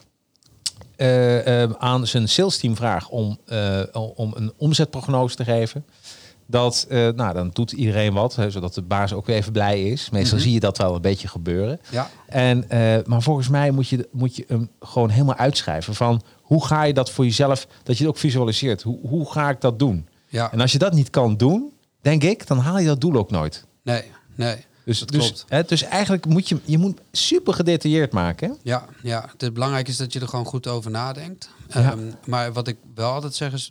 eh, eh, aan zijn salesteam vraagt om, eh, om een omzetprognose te geven, dat, eh, nou, dan doet iedereen wat, hè, zodat de baas ook weer even blij is. Meestal Mhm. zie je dat wel een beetje gebeuren. ja, En, eh, maar volgens mij moet je, moet je hem gewoon helemaal uitschrijven van hoe ga je dat voor jezelf, dat je het ook visualiseert. Hoe, hoe ga ik dat doen? ja. En als je dat niet kan doen, denk ik, dan haal je dat doel ook nooit. Nee, nee. Dus, Dat dus, klopt. hè, dus eigenlijk moet je, je moet super gedetailleerd maken. Hè? Ja, ja, het belangrijke is dat je er gewoon goed over nadenkt. Ja. Ehm, maar wat ik wel altijd zeg is,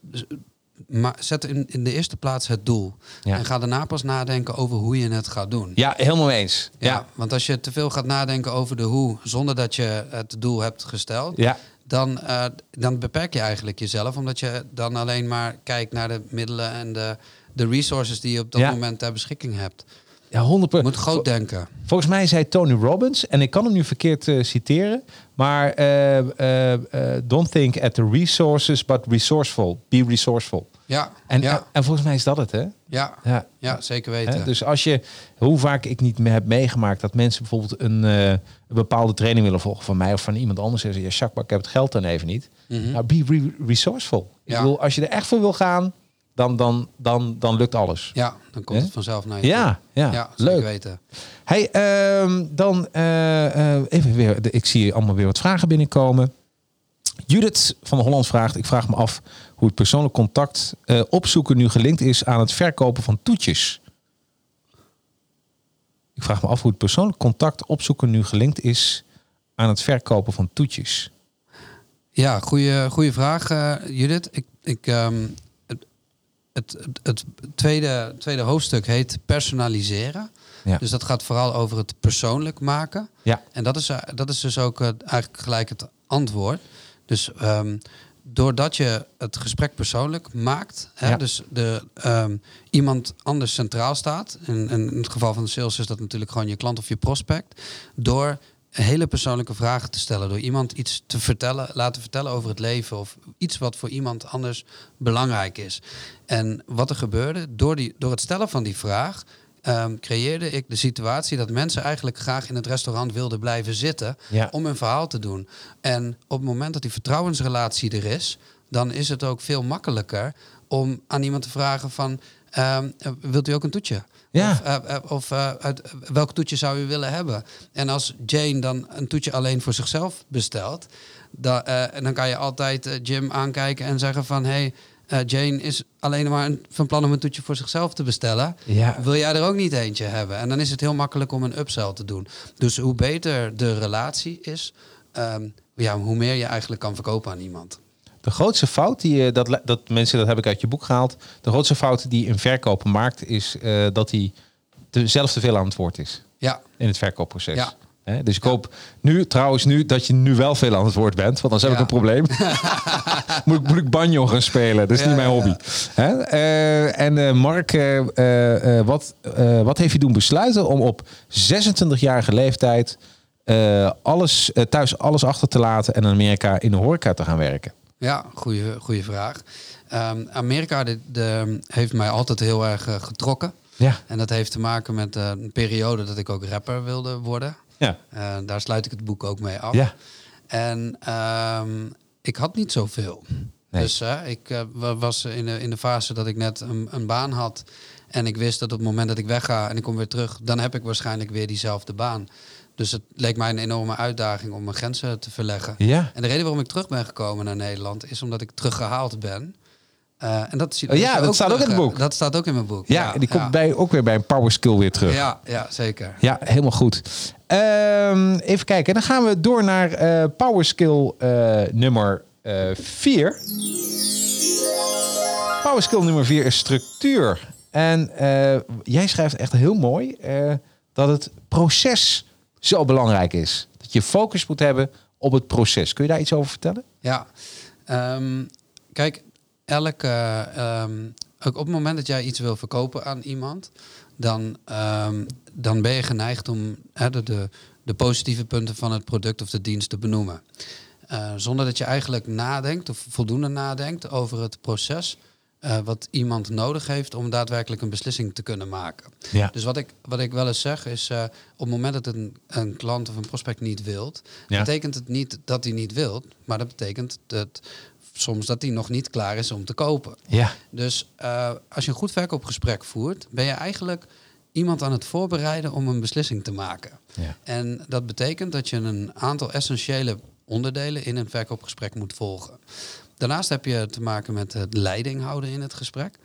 maar zet in, in de eerste plaats het doel. Ja. En ga daarna pas nadenken over hoe je het gaat doen. Ja, helemaal mee eens. Ja, Ja, want als je te veel gaat nadenken over de hoe, zonder dat je het doel hebt gesteld, ja. dan, eh, dan beperk je eigenlijk jezelf, omdat je dan alleen maar kijkt naar de middelen en de, de resources die je op dat moment ter beschikking hebt. ja 100% Je moet groot denken. Volgens mij zei Tony Robbins, en ik kan hem nu verkeerd eh, citeren, maar eh, don't think at the resources, but resourceful. Be resourceful. Ja, En, ja, en volgens mij is dat het, hè? ja, Ja. ja, zeker weten. Dus als je, hoe vaak ik niet meer heb meegemaakt dat mensen bijvoorbeeld een, eh, een bepaalde training willen volgen van mij of van iemand anders en zeggen, ja, Jacques, maar ik heb het geld dan even niet. Mhm. Nou, be re- resourceful. Ik Ja. bedoel, als je er echt voor wil gaan, dan, dan, dan, dan lukt alles. Ja, dan komt het vanzelf naar je toe. Ja, ja, ja zeker leuk. weten. Hey, ehm, dan eh, eh, even weer. Ik zie allemaal weer wat vragen binnenkomen. Judith van de Holland vraagt: Ik vraag me af hoe het persoonlijk contact eh, opzoeken nu gelinkt is aan het verkopen van toetjes. Ik vraag me af hoe het persoonlijk contact opzoeken nu gelinkt is aan het verkopen van toetjes. Ja, goede, goede vraag, eh, Judith. Ik, ik, ehm, het, het, het, tweede, tweede hoofdstuk heet personaliseren. Ja. Dus dat gaat vooral over het persoonlijk maken. Ja. En dat is, eh, dat is dus ook eigenlijk gelijk het antwoord. Dus ehm, doordat je het gesprek persoonlijk maakt, hè, Ja. dus de, ehm, iemand anders centraal staat, en, en in het geval van de sales is dat natuurlijk gewoon je klant of je prospect, door hele persoonlijke vragen te stellen, door iemand iets te vertellen, laten vertellen over het leven of iets wat voor iemand anders belangrijk is. En wat er gebeurde, door, die, door het stellen van die vraag, ehm, creëerde ik de situatie dat mensen eigenlijk graag in het restaurant wilden blijven zitten Ja. om hun verhaal te doen. En op het moment dat die vertrouwensrelatie er is, dan is het ook veel makkelijker om aan iemand te vragen van, ehm, eh, wilt u ook een toetje? Ja. Of, eh, eh, of eh, uit welk toetje zou u willen hebben? En als Jane dan een toetje alleen voor zichzelf bestelt, da, en dan kan je altijd Jim aankijken en zeggen van, hey, eh, Jane is alleen maar van plan om een toetje voor zichzelf te bestellen. Ja. Wil jij er ook niet eentje hebben? En dan is het heel makkelijk om een upsell te doen. Dus hoe beter de relatie is, ehm, ja, hoe meer je eigenlijk kan verkopen aan iemand. De grootste fout die je, dat, dat mensen, dat heb ik uit je boek gehaald. De grootste fout die een verkoper maakt, is eh, dat hij te, zelf te veel aan het woord is Ja, in het verkoopproces. Ja. Hè, dus ik hoop nu, trouwens nu, dat je nu wel veel aan het woord bent. Want anders heb ik een probleem. moet, ik, moet ik banjo gaan spelen? Dat is Ja, niet mijn ja, hobby. Hè? Eh, en eh, Mark, eh, wat, wat heeft je doen besluiten om op 26-jarige leeftijd alles, thuis alles achter te laten en in Amerika in de horeca te gaan werken? ja goede, goede vraag. Ehm, Amerika de, de, heeft mij altijd heel erg getrokken. Ja. En dat heeft te maken met een periode dat ik ook rapper wilde worden. Ja. Eh, daar sluit ik het boek ook mee af. Ja. En ehm, ik had niet zoveel. Nee. Dus ik eh, wa- was in de, in de fase dat ik net een, een baan had. En ik wist dat op het moment dat ik wegga en ik kom weer terug, dan heb ik waarschijnlijk weer diezelfde baan. Dus het leek mij een enorme uitdaging om mijn grenzen te verleggen. Ja. En de reden waarom ik terug ben gekomen naar Nederland is omdat ik teruggehaald ben. Eh, en dat, Oh ja, dat staat ook in het boek. Dat staat ook in mijn boek. Ja, die komt Bij, ook weer bij een power skill weer terug. Ja, Ja, ja, zeker. helemaal goed. Ehm, even kijken. Dan gaan we door naar eh power skill eh, nummer 4. power skill nummer 4 is structuur. En eh, jij schrijft echt heel mooi eh, dat het proces zo belangrijk is. Dat je focus moet hebben op het proces. Kun je daar iets over vertellen? Ja, Ehm, kijk, elke, ehm, ook op het moment dat jij iets wil verkopen aan iemand, dan, ehm, dan ben je geneigd om de, de, positieve punten van het product of de dienst te benoemen. Eh, zonder dat je eigenlijk nadenkt of voldoende nadenkt over het proces eh, wat iemand nodig heeft om daadwerkelijk een beslissing te kunnen maken. Ja. Dus wat ik, wat ik wel eens zeg is, eh, op het moment dat een, een klant of een prospect niet wilt, Ja. betekent het niet dat hij niet wilt, maar dat betekent dat soms dat hij nog niet klaar is om te kopen. Ja. Dus eh, als je een goed verkoopgesprek voert, ben je eigenlijk iemand aan het voorbereiden om een beslissing te maken. Ja. En dat betekent dat je een aantal essentiële onderdelen in een verkoopgesprek moet volgen. Daarnaast heb je te maken met het leiding houden in het gesprek.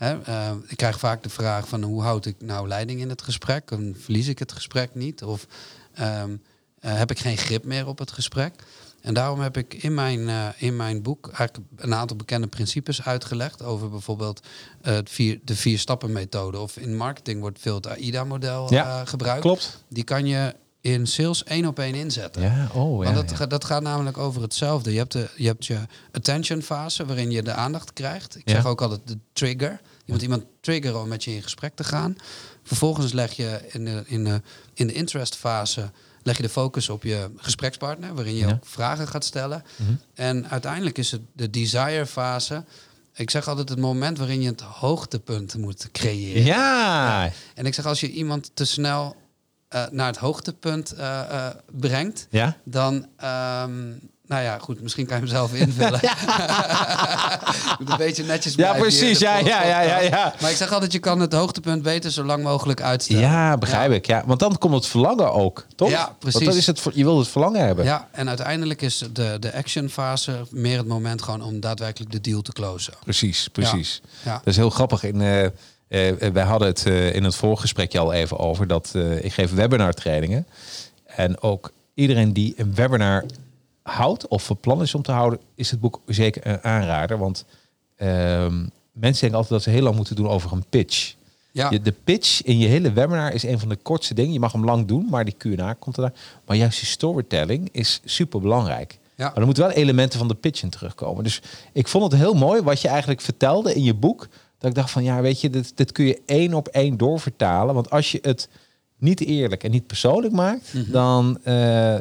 Eh, ik krijg vaak de vraag van hoe houd ik nou leiding in het gesprek? En verlies ik het gesprek niet? Of ehm, eh, heb ik geen grip meer op het gesprek? En daarom heb ik in mijn, eh, in mijn boek eigenlijk een aantal bekende principes uitgelegd. Over bijvoorbeeld eh, vier, de vier stappen methode. Of in marketing wordt veel het AIDA-model Ja, eh, gebruikt. Klopt. Die kan je in sales één op één inzetten. Ja, oh ja. Want dat, ja. dat gaat namelijk over hetzelfde. Je hebt, de, je hebt je attention fase waarin je de aandacht krijgt. Ik Ja. zeg ook altijd de trigger. Je moet iemand triggeren om met je in gesprek te gaan. Vervolgens leg je in de, in de, in de interest fase leg je de focus op je gesprekspartner, waarin je Ja. ook vragen gaat stellen. Mhm. En uiteindelijk is het de desire fase. Ik zeg altijd het moment waarin je het hoogtepunt moet creëren. Ja. En ik zeg als je iemand te snel eh, naar het hoogtepunt eh, eh, brengt, Ja? dan, ehm, nou ja, goed, misschien kan je hem zelf invullen. Moet een beetje netjes Ja, precies. Ja, ja, ja, ja, ja. Maar ik zeg altijd, je kan het hoogtepunt beter zo lang mogelijk uitstellen. Ja, begrijp ik. Ja, want dan komt het verlangen ook, toch? Ja, precies. Want dat is het, je wil het verlangen hebben. Ja, en uiteindelijk is de, de action fase meer het moment gewoon om daadwerkelijk de deal te closen. Precies, precies. Ja. Dat is heel grappig. In, eh, eh, wij hadden het eh, in het voorgesprekje al even over dat eh, ik geef webinar trainingen. En ook iedereen die een webinar houdt of van plan is om te houden, is het boek zeker een aanrader. Want ehm, mensen denken altijd dat ze heel lang moeten doen over een pitch. Ja, Je, de pitch in je hele webinar is een van de kortste dingen. Je mag hem lang doen, maar die Q&A komt erna. Maar juist die storytelling is super belangrijk. Ja. Maar er moeten wel elementen van de pitch in terugkomen. Dus ik vond het heel mooi wat je eigenlijk vertelde in je boek. Dat ik dacht van ja, weet je, dit, dit kun je één op één doorvertalen. Want als je het niet eerlijk en niet persoonlijk maakt, Mhm. dan, eh,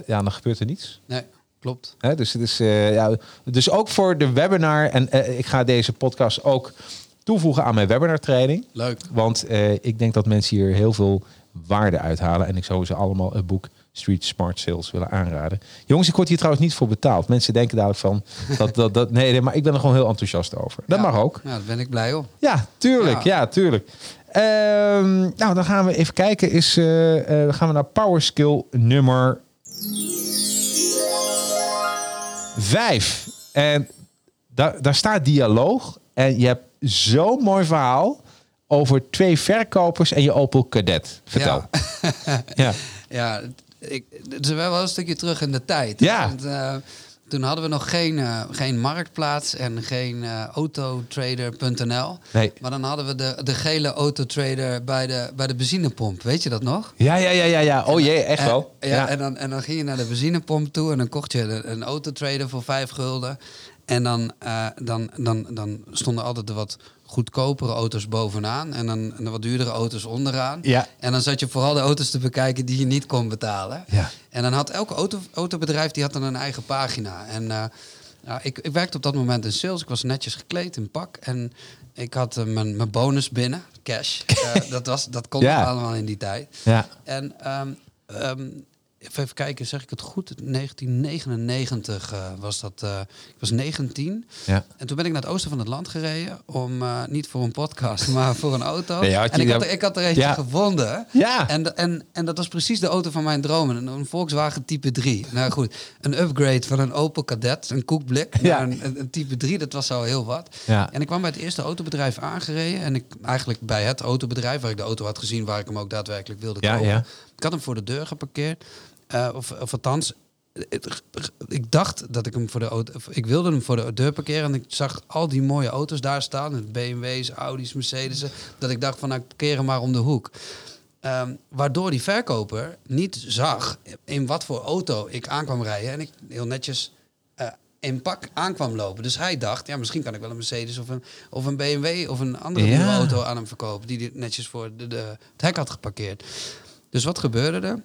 ja, dan gebeurt er niets. nee, klopt. Hè, dus het is eh, ja, dus ook voor de webinar. En eh, ik ga deze podcast ook toevoegen aan mijn webinar training. Leuk. Want eh, ik denk dat mensen hier heel veel waarde uithalen. En ik zou ze allemaal het boek Street Smart Sales willen aanraden. Jongens, ik word hier trouwens niet voor betaald. Mensen denken dadelijk van dat, dat, dat nee, nee, maar ik ben er gewoon heel enthousiast over. Dat Ja. mag ook. Ja, daar ben ik blij om. Ja, tuurlijk. Ja, Ja. tuurlijk. Ehm, nou, dan gaan we even kijken. Is, gaan we naar Power Skill nummer vijf. En daar, daar staat dialoog. En je hebt zo'n mooi verhaal over twee verkopers en je Opel Kadett. Vertel. Ja. Ja. Ja, ik, het is wel een stukje terug in de tijd. Ja. Want, eh, toen hadden we nog geen, eh, geen marktplaats en geen eh, autotrader.nl. Nee. Maar dan hadden we de, de gele autotrader bij de, bij de benzinepomp. Weet je dat nog? Ja, ja, ja, ja, ja. Oh jee, echt En- wel. ja, Ja. En, dan, en dan ging je naar de benzinepomp toe en dan kocht je een, een autotrader voor vijf gulden. En dan, eh, dan, dan, dan stonden altijd de wat goedkopere auto's bovenaan en dan en wat duurdere auto's onderaan. Ja. En dan zat je vooral de auto's te bekijken die je niet kon betalen. Ja. En dan had elke auto, autobedrijf die had dan een eigen pagina. En eh, nou, ik, ik werkte op dat moment in sales. Ik was netjes gekleed in pak. En ik had eh, mijn, mijn bonus binnen, cash. Eh, dat, was, dat kon Ja. allemaal in die tijd. Ja. En ehm, ehm, even kijken, zeg ik het goed? 1999 eh, was dat. eh, ik was 19. Ja. En toen ben ik naar het oosten van het land gereden. Om eh, niet voor een podcast, maar voor een auto. Nee, en ik had, er- ik had er eentje Ja. gevonden. Ja. En, en, en dat was precies de auto van mijn dromen. Een, een Volkswagen Type 3. Nou goed, een upgrade van een Opel Kadett, een koekblik, Ja. een, Type 3. Dat was al heel wat. Ja. En ik kwam bij het eerste autobedrijf aangereden. En ik eigenlijk bij het autobedrijf, waar ik de auto had gezien, waar ik hem ook daadwerkelijk wilde Ja, kopen. ja. Ik had hem voor de deur geparkeerd. Eh, of, of althans, ik dacht dat ik hem voor de auto. Ik wilde hem voor de deur parkeren. En ik zag al die mooie auto's daar staan. BMW's, Audi's, Mercedes'en. Dat ik dacht van nou, ik parkeer hem maar om de hoek. Ehm, waardoor die verkoper niet zag in wat voor auto ik aankwam rijden. En ik heel netjes eh, in pak aankwam lopen. Dus hij dacht, ja, misschien kan ik wel een Mercedes of een, of een BMW of een andere Ja. auto aan hem verkopen. Die netjes voor de, de, het hek had geparkeerd. Dus wat gebeurde er?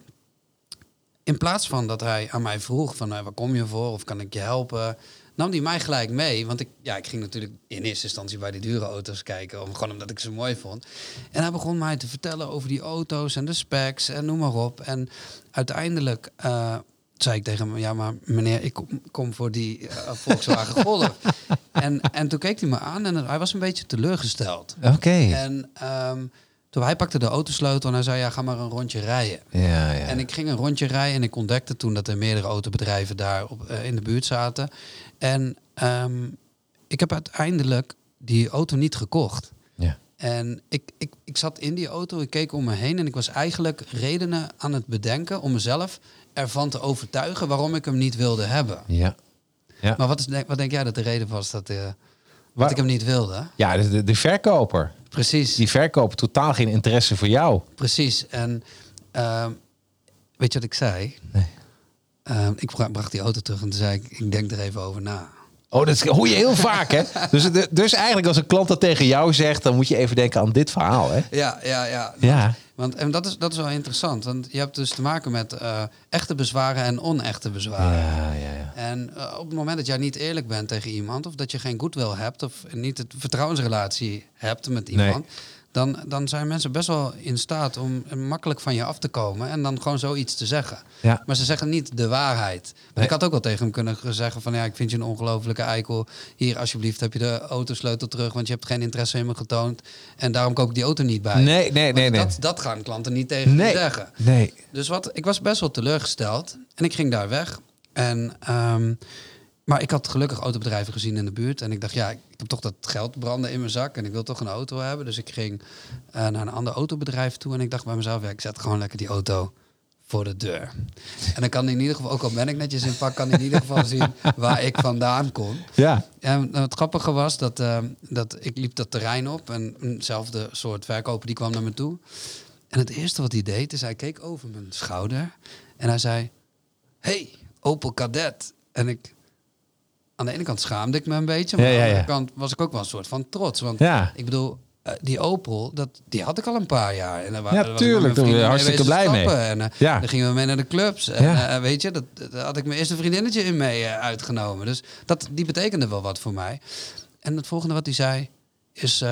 In plaats van dat hij aan mij vroeg van, nou, waar kom je voor? Of kan ik je helpen? Nam hij mij gelijk mee. Want ik, ja, ik ging natuurlijk in eerste instantie bij die dure auto's kijken. Om, gewoon omdat ik ze mooi vond. En hij begon mij te vertellen over die auto's en de specs en noem maar op. En uiteindelijk eh, zei ik tegen hem, ja maar meneer, ik kom, kom voor die eh, Volkswagen Golf. en, en toen keek hij me aan en hij was een beetje teleurgesteld. Oké. En ehm, toen hij pakte de autosleutel en hij zei, ja ga maar een rondje rijden. Ja, ja. En ik ging een rondje rijden en ik ontdekte toen dat er meerdere autobedrijven daar op, eh, in de buurt zaten. En ehm, ik heb uiteindelijk die auto niet gekocht. ja. En ik, ik, ik zat in die auto, ik keek om me heen en ik was eigenlijk redenen aan het bedenken om mezelf ervan te overtuigen waarom ik hem niet wilde hebben. Ja. Ja. Maar wat, is, wat denk jij dat de reden was dat, eh, dat Waar- ik hem niet wilde? Ja, de, de, de verkoper. Precies. Die verkoper totaal geen interesse voor jou. Precies. En ehm, weet je wat ik zei? Nee. Ehm, ik bra- bracht die auto terug en toen zei ik, ik denk er even over na. Oh, dat hoor je heel vaak, hè? Dus, dus eigenlijk als een klant dat tegen jou zegt, dan moet je even denken aan dit verhaal, hè? Ja, ja, ja. Ja. Want en dat is, dat is wel interessant. Want je hebt dus te maken met eh, echte bezwaren en onechte bezwaren. Ja, ja, ja. En eh, op het moment dat jij niet eerlijk bent tegen iemand, of dat je geen goodwill hebt, of niet het vertrouwensrelatie hebt met iemand, dan, dan zijn mensen best wel in staat om makkelijk van je af te komen en dan gewoon zoiets te zeggen. Ja. Maar ze zeggen niet de waarheid. Nee. Ik had ook wel tegen hem kunnen zeggen van ja, ik vind je een ongelofelijke eikel. Hier, alsjeblieft, heb je de autosleutel terug, want je hebt geen interesse in me getoond. En daarom koop ik die auto niet bij. Nee, nee, Want nee, nee. Dat, dat gaan klanten niet tegen Nee, zeggen. nee. Dus wat, ik was best wel teleurgesteld. En ik ging daar weg. En, ehm, maar ik had gelukkig autobedrijven gezien in de buurt. En ik dacht, ja, ik heb toch dat geld branden in mijn zak. En ik wil toch een auto hebben. Dus ik ging eh, naar een ander autobedrijf toe. En ik dacht bij mezelf, ja, ik zet gewoon lekker die auto voor de deur. En dan kan in ieder geval, ook al ben ik netjes in pak, kan in ieder geval zien waar ik vandaan kom. Ja. En het grappige was dat, eh, dat ik liep dat terrein op en eenzelfde soort verkoper die kwam naar me toe. En het eerste wat hij deed is hij keek over mijn schouder en hij zei: Hey, Opel Kadett. En ik, aan de ene kant schaamde ik me een beetje, maar Ja, aan de ja. andere kant was ik ook wel een soort van trots. Want Ja. ik bedoel, eh, die Opel, dat, die had ik al een paar jaar. En daar wa- Ja, was tuurlijk, daar vrienden hartstikke blij mee. En eh, Ja. dan gingen we mee naar de clubs. En Ja. eh, weet je, dat, daar had ik mijn eerste vriendinnetje in mee uitgenomen. Dus dat, die betekende wel wat voor mij. En het volgende wat hij zei is,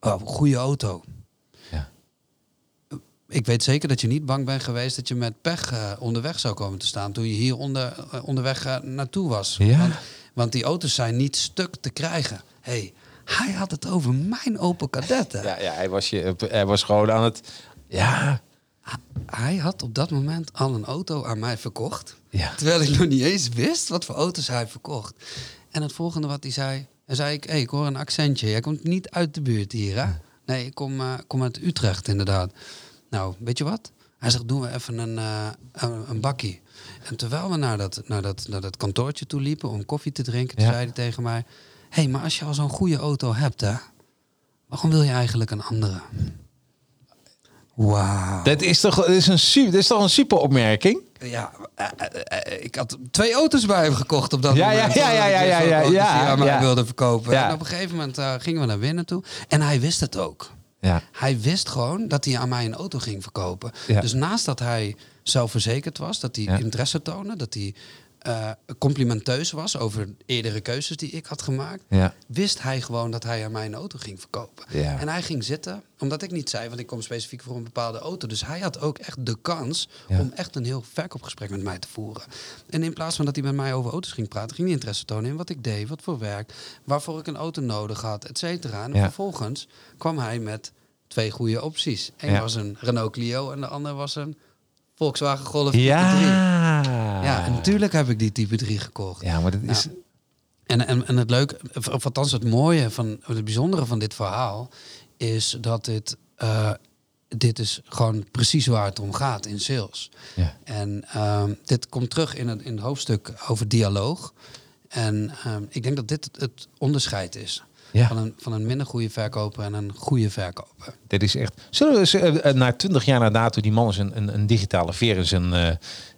oh, goede auto. Ja. Ik weet zeker dat je niet bang bent geweest dat je met pech onderweg zou komen te staan toen je hier onder, onderweg naartoe was. Ja. Want, want die auto's zijn niet stuk te krijgen. hey, hij had het over mijn Opel Kadett. hè. Ja, ja hij, was je, hij was gewoon aan het... Ja. Hij had op dat moment al een auto aan mij verkocht. Ja. Terwijl ik nog niet eens wist wat voor auto's hij verkocht. En het volgende wat hij zei... Hij zei, ik, hey, ik hoor een accentje. Jij komt niet uit de buurt hier, hè? Nee, ik kom, eh, kom uit Utrecht, inderdaad. Nou, weet je wat? Hij zegt, doen we even een, een, een bakkie. En terwijl we naar dat, naar, dat, naar dat kantoortje toe liepen om koffie te drinken... Ja. zei hij tegen mij... Hé, hey, maar als je al zo'n goede auto hebt, hè? Waarom wil je eigenlijk een andere? Wauw. Dat is toch, is een, su- dat is toch een super opmerking? Ja, eh, eh, eh, ik had twee auto's bij hem gekocht op dat Ja, ja, moment. ja, ja, ja, ja, ja, ja, aan mij ja. wilde verkopen. Ja. En op een gegeven moment gingen we naar binnen toe. En hij wist het ook. Ja. Hij wist gewoon dat hij aan mij een auto ging verkopen. Ja. Dus naast dat hij zelfverzekerd was, dat hij Ja. interesse toonde, dat hij eh, complimenteus was over eerdere keuzes die ik had gemaakt, Ja. wist hij gewoon dat hij aan mij een auto ging verkopen. Ja. En hij ging zitten, omdat ik niet zei, want ik kom specifiek voor een bepaalde auto. Dus hij had ook echt de kans Ja. om echt een heel verkoopgesprek met mij te voeren. En in plaats van dat hij met mij over auto's ging praten, ging hij interesse tonen in wat ik deed, wat voor werk, waarvoor ik een auto nodig had, et cetera. En Ja. vervolgens kwam hij met twee goede opties. Eén was een Renault Clio en de andere was een Volkswagen Golf type Ja. 3. Ja, en natuurlijk heb ik die type 3 gekocht. Ja, maar dat is... En, en, en het leuke, of althans het mooie van het bijzondere van dit verhaal, is dat dit, eh, dit is gewoon precies waar het om gaat in sales. Ja. En ehm, dit komt terug in het, in het hoofdstuk over dialoog. En ehm, ik denk dat dit het onderscheid is Ja. van, een, van een minder goede verkoper en een goede verkoper. Dit is echt. Zullen we eens, eh, eh, na twintig jaar na dato die man is een, een, een digitale veer is een. eh,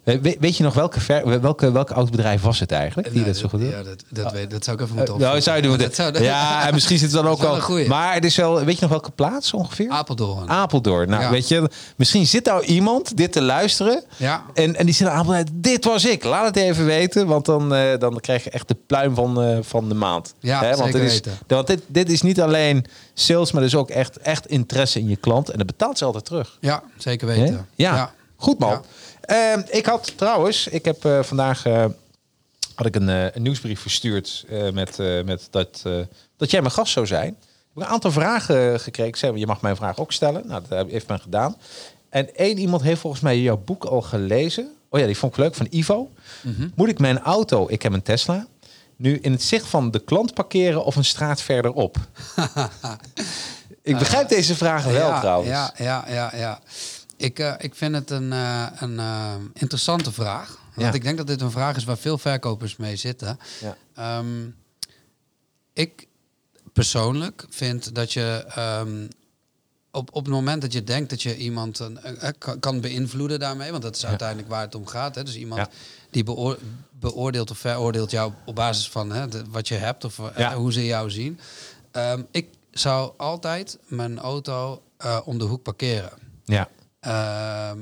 we- weet je nog welke, ver, welke, welke oud bedrijf was het eigenlijk die dat zo goed doet? Ja, dat, dat, weet, dat zou ik even Eh, moeten nou, opzoeken. zou je doen. Dat zou- ja, en misschien zit het dan ook al. Maar het is wel. Weet je nog welke plaats ongeveer? Apeldoorn. Apeldoorn. Nou, Ja. weet je, misschien zit nou iemand dit te luisteren. Ja. En, en die zit aan Apeldoorn. Dit was ik. Laat het even weten. Want dan, eh, dan krijg je echt de pluim van, eh, van de maand. Ja, want zeker dit is, weten. Want dit, dit is niet alleen sales, maar dus ook echt, echt interesse in je klant. En dat betaalt ze altijd terug. Ja, zeker Hè? weten. Ja. goed man. Ja. Ehm, ik had trouwens, ik heb eh, vandaag eh, had ik een, eh, een nieuwsbrief verstuurd met, met dat, dat jij mijn gast zou zijn. Ik heb een aantal vragen gekregen. Zei, je mag mijn vraag ook stellen. Nou, dat heeft men gedaan. En één iemand heeft volgens mij jouw boek al gelezen. Oh ja, die vond ik leuk, van Ivo. Moet ik mijn auto, ik heb een Tesla, nu in het zicht van de klant parkeren of een straat verderop? Ik begrijp deze vragen wel ja, trouwens. Ja, ja, ja, ja. Ik, eh, ik vind het een, eh, een eh, interessante vraag. Want Ja. ik denk dat dit een vraag is waar veel verkopers mee zitten. Ja. Ehm, ik persoonlijk vind dat je ehm, op, op het moment dat je denkt dat je iemand een, kan, kan beïnvloeden daarmee, want dat is uiteindelijk waar het om gaat. Hè? Dus iemand die beoor- beoordeelt of veroordeelt jou op basis van hè, de- wat je hebt of hoe ze jou zien. Ehm, ik zou altijd mijn auto om de hoek parkeren. Ja, Ehm,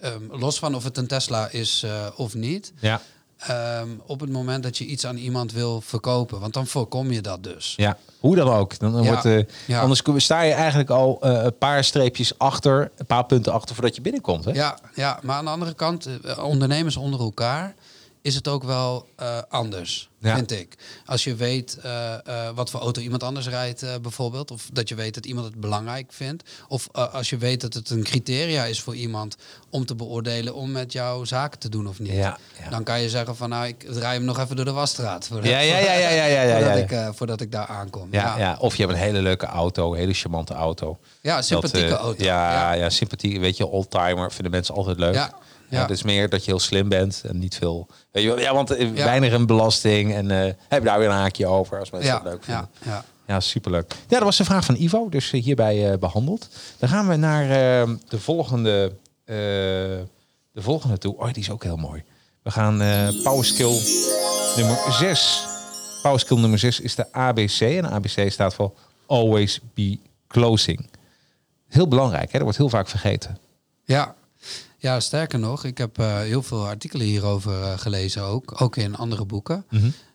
ehm, los van of het een Tesla is eh, of niet. ja, Ehm, op het moment dat je iets aan iemand wil verkopen. Want dan voorkom je dat dus. ja. Hoe dan ook. Dan, dan Ja. wordt, eh, Ja. Anders sta je eigenlijk al eh, een paar streepjes achter, een paar punten achter voordat je binnenkomt. Hè? Ja, ja, maar aan de andere kant, ondernemers onder elkaar, is het ook wel eh, anders, Ja. vind ik. Als je weet eh, eh, wat voor auto iemand anders rijdt, bijvoorbeeld, of dat je weet dat iemand het belangrijk vindt, of als je weet dat het een criteria is voor iemand om te beoordelen om met jou zaken te doen of niet. Ja, ja. Dan kan je zeggen van, nou, ik draai hem nog even door de wasstraat. Voordat, Ja, ja, ja, ja, ja, ja, ja, voordat, ja. Ik, voordat ik daar aankom. Ja, ja. Of je hebt een hele leuke auto, een hele charmante auto. Ja, sympathieke Dat, auto. Ja, ja. ja. sympathiek. Weet je, oldtimer vinden mensen altijd leuk. Ja, Ja, is meer dat je heel slim bent en niet veel. Weet je, wel, ja, want eh, weinig een belasting en eh, heb je daar weer een haakje over als mensen dat leuk vinden. ja, ja. Superleuk. Ja, dat was de vraag van Ivo, dus eh, hierbij eh, behandeld. Dan gaan we naar eh, de volgende, de volgende toe. Oh, die is ook heel mooi. We gaan power skill nummer 6. Power skill nummer 6 is de ABC. En ABC staat voor Always Be Closing. Heel belangrijk, hè? dat wordt heel vaak vergeten. Ja. Ja, sterker nog, ik heb eh, heel veel artikelen hierover eh, gelezen ook. Ook in andere boeken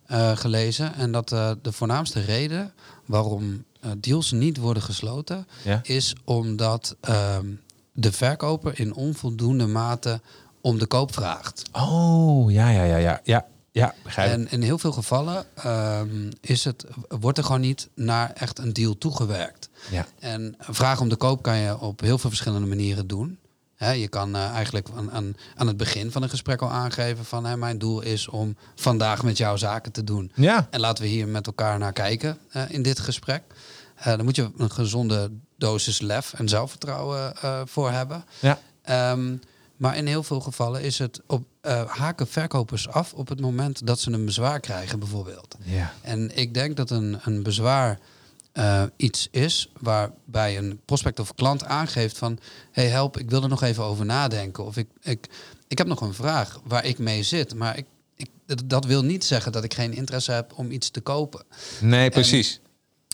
eh, gelezen. En dat de voornaamste reden waarom deals niet worden gesloten... Ja. is omdat ehm, de verkoper in onvoldoende mate om de koop vraagt. Oh, ja, ja, ja, ja. Ja, ja begrijp. En in heel veel gevallen ehm, is het, wordt er gewoon niet naar echt een deal toegewerkt. Ja. En vragen om de koop kan je op heel veel verschillende manieren doen. Je kan eh, eigenlijk aan, aan, aan het begin van een gesprek al aangeven van mijn doel is om vandaag met jou zaken te doen. Ja, En laten we hier met elkaar naar kijken in dit gesprek. Eh dan moet je een gezonde dosis lef en zelfvertrouwen eh, voor hebben. ja. Ehm, maar in heel veel gevallen is het op haken verkopers af op het moment dat ze een bezwaar krijgen, bijvoorbeeld. ja. En ik denk dat een, een bezwaar eh, iets is waarbij een prospect of klant aangeeft van... hey help, ik wil er nog even over nadenken. Of ik, ik, ik heb nog een vraag waar ik mee zit. Maar ik, ik, dat- wil niet zeggen dat ik geen interesse heb om iets te kopen. Nee, precies.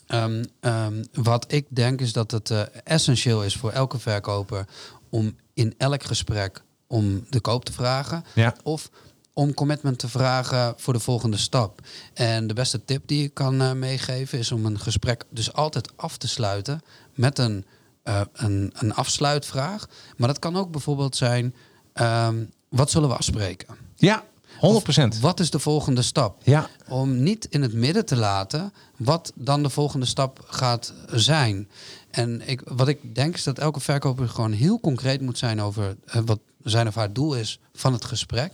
Ehm, ehm, wat ik denk is dat het eh, essentieel is voor elke verkoper om in elk gesprek om de koop te vragen. Ja. Of om commitment te vragen voor de volgende stap. En de beste tip die ik kan eh, meegeven is om een gesprek dus altijd af te sluiten met een, eh, een, een afsluitvraag. Maar dat kan ook bijvoorbeeld zijn, ehm, wat zullen we afspreken? Ja, 100%. Wat is de volgende stap? Ja, om niet in het midden te laten wat dan de volgende stap gaat zijn. En ik, wat ik denk is dat elke verkoper gewoon heel concreet moet zijn over eh, wat zijn of haar doel is van het gesprek.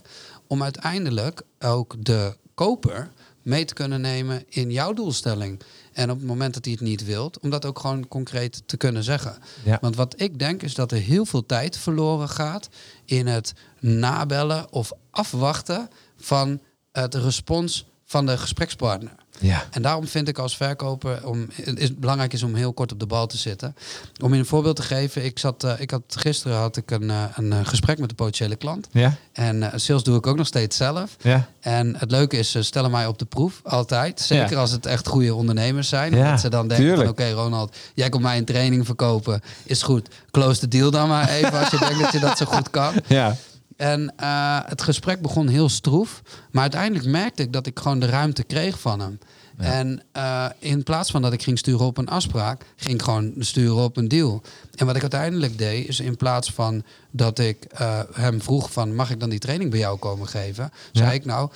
Om uiteindelijk ook de koper mee te kunnen nemen in jouw doelstelling. En op het moment dat hij het niet wilt, om dat ook gewoon concreet te kunnen zeggen. Ja. Want wat ik denk is dat er heel veel tijd verloren gaat in het nabellen of afwachten van het respons van de gesprekspartner. Ja. En daarom vind ik als verkoper om, het is belangrijk is om heel kort op de bal te zitten. Om je een voorbeeld te geven, ik, zat, eh, ik had, gisteren had ik een, eh, een eh, gesprek met de potentiële klant. Ja, En sales doe ik ook nog steeds zelf. ja. En het leuke is, ze stellen mij op de proef, altijd. Zeker Ja. als het echt goede ondernemers zijn. Ja, dat ze dan denken oké Ronald, jij komt mij een training verkopen. Is goed, close the deal dan maar even als je denkt dat je dat zo goed kan. Ja, En eh, het gesprek begon heel stroef. Maar uiteindelijk merkte ik dat ik gewoon de ruimte kreeg van hem. En eh, in plaats van dat ik ging sturen op een afspraak, ging ik gewoon sturen op een deal. En wat ik uiteindelijk deed, is in plaats van dat ik eh, hem vroeg van mag ik dan die training bij jou komen geven, zei ik nou,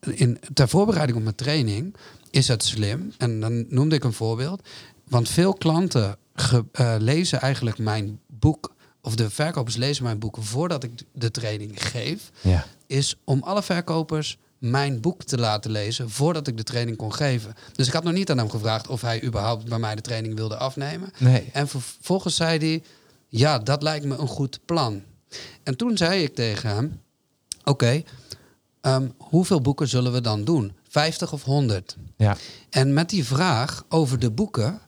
in, ter voorbereiding op mijn training is het slim. En dan noemde ik een voorbeeld. Want veel klanten ge- lezen eigenlijk mijn boek, of de verkopers lezen mijn boek voordat ik de training geef ja. is om alle verkopers mijn boek te laten lezen voordat ik de training kon geven. Dus ik had nog niet aan hem gevraagd of hij überhaupt bij mij de training wilde afnemen. Nee. En vervolgens zei hij, ja, dat lijkt me een goed plan. En toen zei ik tegen hem, oké, ehm, hoeveel boeken zullen we dan doen? 50 of 100? Ja. En met die vraag over de boeken,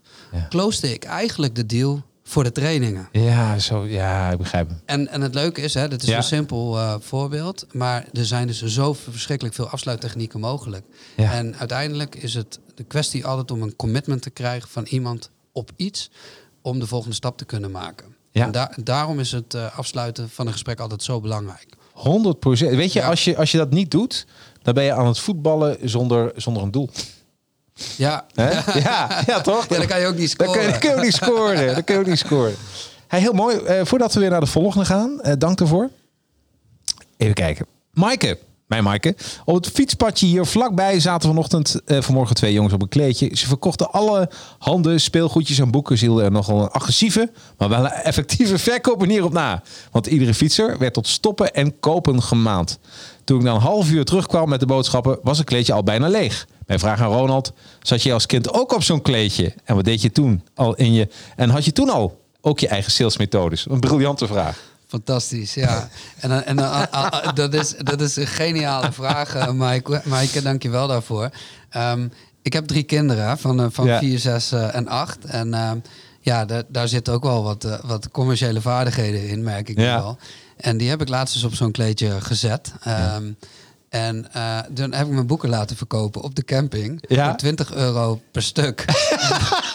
Ja. ik eigenlijk de deal voor de trainingen. Ja, zo, ja, ik begrijp hem. En, en het leuke is, hè, dit is Ja. een simpel eh, voorbeeld, maar er zijn dus zo verschrikkelijk veel afsluittechnieken mogelijk. Ja. En uiteindelijk is het de kwestie altijd om een commitment te krijgen van iemand op iets om de volgende stap te kunnen maken. Ja. En daar- daarom is het eh, afsluiten van een gesprek altijd zo belangrijk. 100% Weet je, Ja. als je, als je dat niet doet, dan ben je aan het voetballen zonder, zonder een doel. Ja? Ja, ja, toch? Ja, dan kan je ook niet Dan kun scoren. je, dan kun je ook niet scoren. Dan kun je ook niet scoren. Hey, heel mooi. Eh, voordat we weer naar de volgende gaan, eh, dank ervoor. Even kijken. Maaike, mijn Maaike. Op het fietspadje hier vlakbij zaten vanochtend, eh, vanmorgen twee jongens op een kleedje. Ze verkochten alle handen, speelgoedjes en boeken. Ze hielden er nogal een agressieve, maar wel een effectieve verkoopmanier op na. Want iedere fietser werd tot stoppen en kopen gemaand. Toen ik na een half uur terugkwam met de boodschappen, was het kleedje al bijna leeg. Mijn vraag aan Ronald, zat je als kind ook op zo'n kleedje? En wat deed je toen al in je... En had je toen al ook je eigen salesmethodes? Een briljante vraag. Fantastisch, ja. En, dan- en dan- ah, ah, ah, dat, is, dat is een geniale vraag, eh, Maaike. Dank je wel daarvoor. Ehm, ik heb drie kinderen van, eh, van Ja. vier, zes eh, en acht. En ehm, ja, da- daar zitten ook wel wat, eh, wat commerciële vaardigheden in, merk ik Ja. wel. En die heb ik laatst eens op zo'n kleedje gezet. Ehm, En eh, toen heb ik mijn boeken laten verkopen op de camping. Ja. Voor 20 euro per stuk.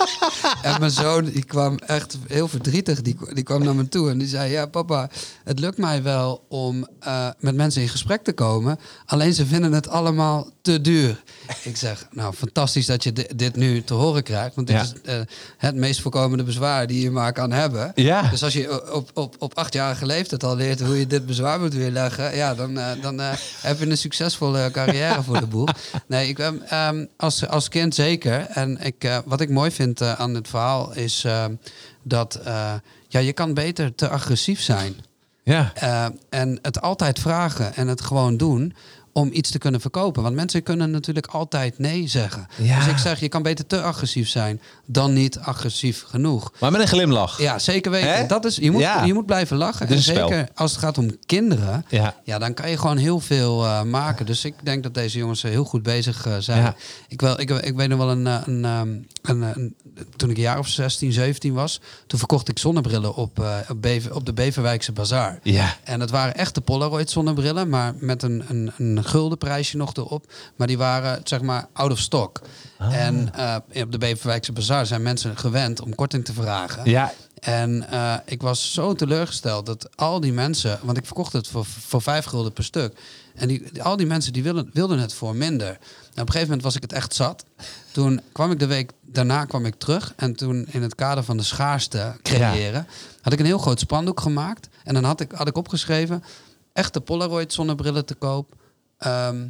en mijn zoon die kwam echt heel verdrietig. Die, die kwam naar me toe en die zei... Ja, papa, het lukt mij wel om eh, met mensen in gesprek te komen. Alleen ze vinden het allemaal te duur. Ik zeg, nou, fantastisch dat je di- dit nu te horen krijgt. Want dit Ja. is eh, het meest voorkomende bezwaar die je maar kan hebben. Ja. Dus als je op, op, op achtjarige leeftijd al leert hoe je dit bezwaar moet weerleggen... Ja, dan, eh, dan heb je een succesvolle carrière voor de boeg. Nee, ik ben ehm, als, als kind zeker. En ik, wat ik mooi vind eh, het verhaal is ehm, dat... eh, ja, je kan beter te agressief zijn. Ja. Eh, en het altijd vragen en het gewoon doen om iets te kunnen verkopen. Want mensen kunnen natuurlijk altijd nee zeggen. Ja. Dus ik zeg, je kan beter te agressief zijn dan niet agressief genoeg. Maar met een glimlach. Ja, zeker weten. Hè? Dat is, je, moet, Ja. je moet blijven lachen. En een spel. zeker als het gaat om kinderen, Ja. ja, dan kan je gewoon heel veel eh, maken. Dus ik denk dat deze jongens heel goed bezig eh, zijn. Ik, wel, ik, ik weet nog wel een, eh, een, ehm, een, een- toen ik een jaar of 16, 17 was, toen verkocht ik zonnebrillen op, op, Bever, op de Beverwijkse Bazaar. Ja. En dat waren echte Polaroid zonnebrillen, maar met een, een, een gulden prijsje nog erop. Maar die waren zeg maar out of stock. Ah. En eh, op de Beverwijkse Bazaar zijn mensen gewend om korting te vragen. Ja. En eh, ik was zo teleurgesteld dat al die mensen, want ik verkocht het voor, voor vijf gulden per stuk. En die, al die mensen die wilden, wilden het voor minder. Nou, op een gegeven moment was ik het echt zat. Toen kwam ik de week daarna kwam ik terug. En toen in het kader van de schaarste creëren, had ik een heel groot spandoek gemaakt. En dan had ik, had ik opgeschreven, echte Polaroid zonnebrillen te koop. Ehm,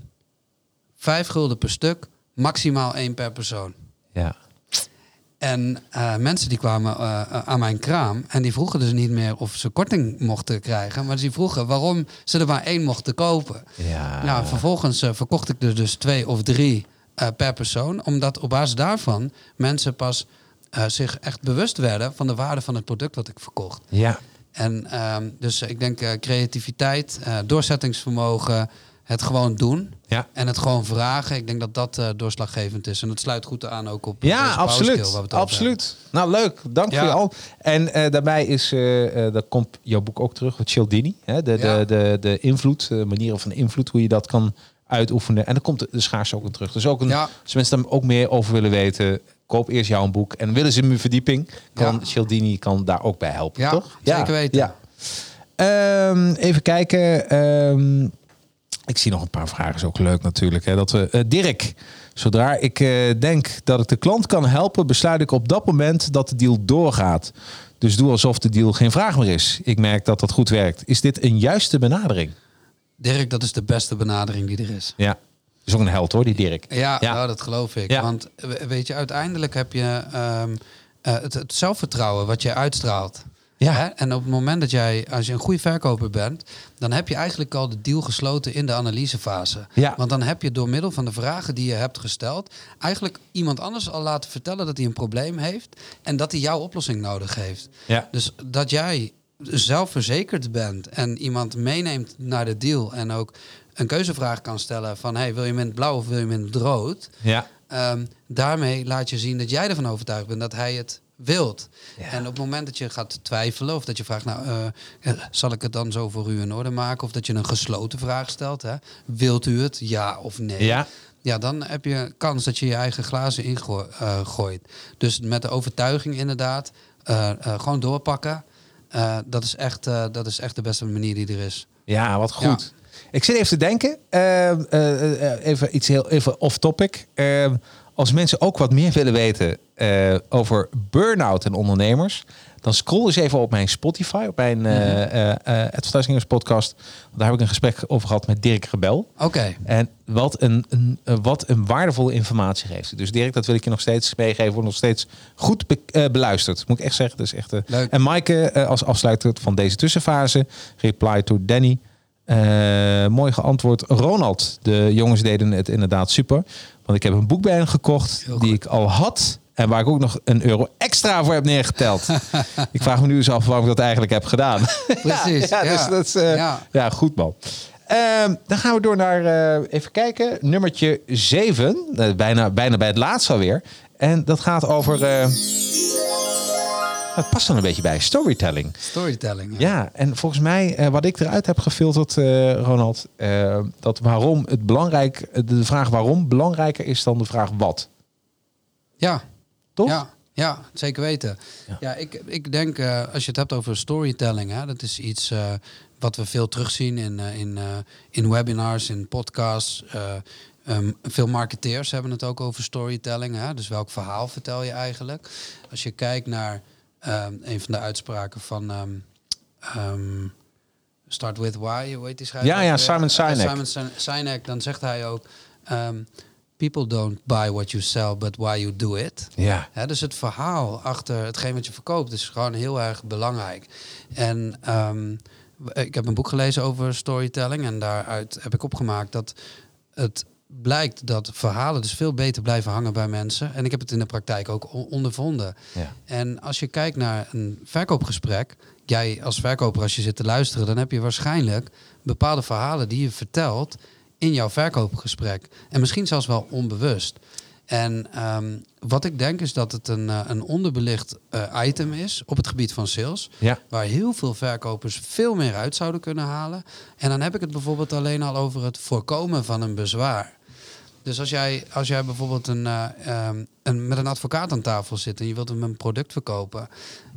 vijf gulden per stuk, maximaal één per persoon. Ja. En eh, mensen die kwamen eh, eh, aan mijn kraam en die vroegen dus niet meer of ze korting mochten krijgen, maar die vroegen waarom ze er maar één mochten kopen. Ja. Nou, vervolgens verkocht ik er dus twee of drie per persoon, omdat op basis daarvan mensen pas zich echt bewust werden van de waarde van het product wat ik verkocht. Ja. En ehm, dus ik denk creativiteit, doorzettingsvermogen, het gewoon doen. Ja. En het gewoon vragen. Ik denk dat dat eh, doorslaggevend is. En dat sluit goed aan ook op Ja, power skill absoluut. Absoluut. Nou, leuk. Dank Ja. voor je al. En eh, daarbij is, eh eh daar komt jouw boek ook terug, Cialdini. Hè? De, Ja. de, de, de invloed, de manieren van invloed, hoe je dat kan uitoefenen. En dan komt de, de schaarste ook in terug. Dus ook een, Ja. als mensen daar ook meer over willen weten, koop eerst jouw boek. En willen ze een verdieping, kan Ja. Cialdini kan daar ook bij helpen, Ja, toch? zeker weten. Ja. Ehm, even kijken. Ehm, ik zie nog een paar vragen, is ook leuk natuurlijk. Hè, dat we, eh, Dirk, zodra ik eh, denk dat ik de klant kan helpen, besluit ik op dat moment dat de deal doorgaat. Dus doe alsof de deal geen vraag meer is. Ik merk dat dat goed werkt. Is dit een juiste benadering? Dirk, dat is de beste benadering die er is. Ja. Is ook een held hoor, die Dirk. Ja, Ja. Nou, dat geloof ik. Ja. Want we- weet je, uiteindelijk heb je ehm, eh, het, het zelfvertrouwen wat je uitstraalt. Ja. Hè? En op het moment dat jij, als je een goede verkoper bent, dan heb je eigenlijk al de deal gesloten in de analysefase. Ja. Want dan heb je door middel van de vragen die je hebt gesteld, eigenlijk iemand anders al laten vertellen dat hij een probleem heeft en dat hij jouw oplossing nodig heeft. Ja. Dus dat jij zelfverzekerd bent en iemand meeneemt naar de deal en ook een keuzevraag kan stellen van hey, wil je het blauw of wil je het rood? Ja. Ehm, daarmee laat je zien dat jij ervan overtuigd bent dat hij het wilt. Ja. En op het moment dat je gaat twijfelen of dat je vraagt, nou, eh, eh, zal ik het dan zo voor u in orde maken? Of dat je een gesloten vraag stelt, hè? wilt u het, ja of nee? Ja. Ja, dan heb je kans dat je je eigen glazen ingooit. dus met de overtuiging inderdaad, eh, eh, gewoon doorpakken. Eh, dat, is echt, eh, dat is echt de beste manier die er is. Ja, wat goed. Ik zit even te denken. ehm, eh, eh, even iets heel even off topic. Ehm, als mensen ook wat meer willen weten eh, over burn-out en ondernemers, dan scroll eens even op mijn Spotify, op mijn News podcast. Daar heb ik een gesprek over gehad met Dirk Rebel. Oké, En wat een, een, wat een waardevolle informatie geeft. Dus Dirk, dat wil ik je nog steeds meegeven. Wordt nog steeds goed be- beluisterd. Moet ik echt zeggen. Dat is echt, Leuk. En Maaike, als afsluiter van deze tussenfase. Reply to Danny. Mooi geantwoord. Ronald, de jongens deden het inderdaad super. Want ik heb een boek bij hen gekocht die ik al had. En waar ik ook nog een euro extra voor heb neergeteld. ik vraag me nu eens af waarom ik dat eigenlijk heb gedaan. Precies, ja, ja. Dus dat is, eh, Ja. ja, goed man. Ehm, dan gaan we door naar, eh, even kijken, nummertje 7. bijna, bijna bij het laatste alweer. En dat gaat over... het past dan een beetje bij storytelling. storytelling. Ja, en volgens mij, eh, wat ik eruit heb gefilterd, eh, Ronald, eh, dat waarom het belangrijk, de vraag waarom belangrijker is dan de vraag wat. ja. Toch? Ja, ja, zeker weten. Ja. Ja, ik, ik denk als je het hebt over storytelling, hè, dat is iets wat we veel terugzien in, in, in webinars, in podcasts. eh, ehm, veel marketeers hebben het ook over storytelling. Hè? Dus welk verhaal vertel je eigenlijk? Als je kijkt naar ehm, een van de uitspraken van ehm, ehm, Start with Why, hoe heet die schrijver? Ja, ja? Simon Eh, Sinek. Simon Sin- Sinek, dan zegt hij ook... People don't buy what you sell, but why you do it. Ja. Hè, dus het verhaal achter hetgeen wat je verkoopt is gewoon heel erg belangrijk. En ik heb een boek gelezen over storytelling en daaruit heb ik opgemaakt dat het blijkt dat verhalen dus veel beter blijven hangen bij mensen. En ik heb het in de praktijk ook ondervonden. Ja. En als je kijkt naar een verkoopgesprek, jij als verkoper als je zit te luisteren, dan heb je waarschijnlijk bepaalde verhalen die je vertelt in jouw verkoopgesprek. En misschien zelfs wel onbewust. En ehm, wat ik denk is dat het een, eh, een onderbelicht eh, item is op het gebied van sales. Ja. Waar heel veel verkopers veel meer uit zouden kunnen halen. En dan heb ik het bijvoorbeeld alleen al over het voorkomen van een bezwaar. Dus als jij, als jij bijvoorbeeld een, eh, ehm, een, met een advocaat aan tafel zit en je wilt hem een product verkopen.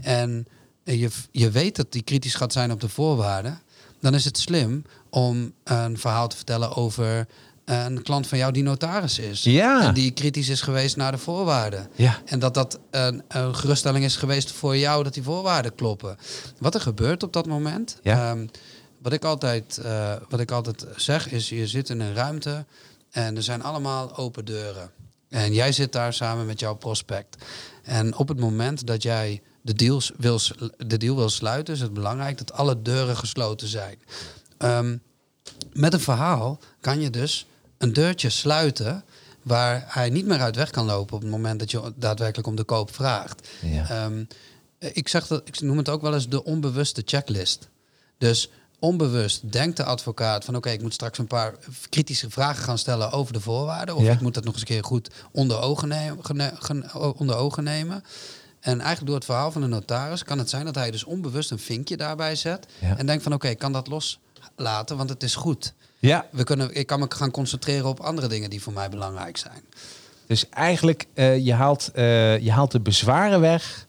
En je, je weet dat die kritisch gaat zijn op de voorwaarden. Dan is het slim om een verhaal te vertellen over een klant van jou die notaris is. Ja. En die kritisch is geweest naar de voorwaarden. Ja. En dat dat een, een geruststelling is geweest voor jou dat die voorwaarden kloppen. Wat er gebeurt op dat moment. Ja. ehm, wat, ik altijd, eh, wat ik altijd zeg is, je zit in een ruimte en er zijn allemaal open deuren. En jij zit daar samen met jouw prospect. En op het moment dat jij de, deals wil, de deal wil sluiten, is het belangrijk dat alle deuren gesloten zijn. Ehm, met een verhaal kan je dus een deurtje sluiten waar hij niet meer uit weg kan lopen op het moment dat je daadwerkelijk om de koop vraagt. Ja. Ehm, ik, zeg dat, ik noem het ook wel eens de onbewuste checklist. Dus onbewust denkt de advocaat van oké, ik moet straks een paar kritische vragen gaan stellen over de voorwaarden. Of Ja. ik moet dat nog eens een keer goed onder ogen, nemen, onder ogen nemen. En eigenlijk door het verhaal van de notaris kan het zijn dat hij dus onbewust een vinkje daarbij zet. Ja. En denkt van oké, ik kan dat loslaten, want het is goed. ja. We kunnen, ik kan me gaan concentreren op andere dingen die voor mij belangrijk zijn. Dus eigenlijk, eh, je, haalt, eh, je haalt de bezwaren weg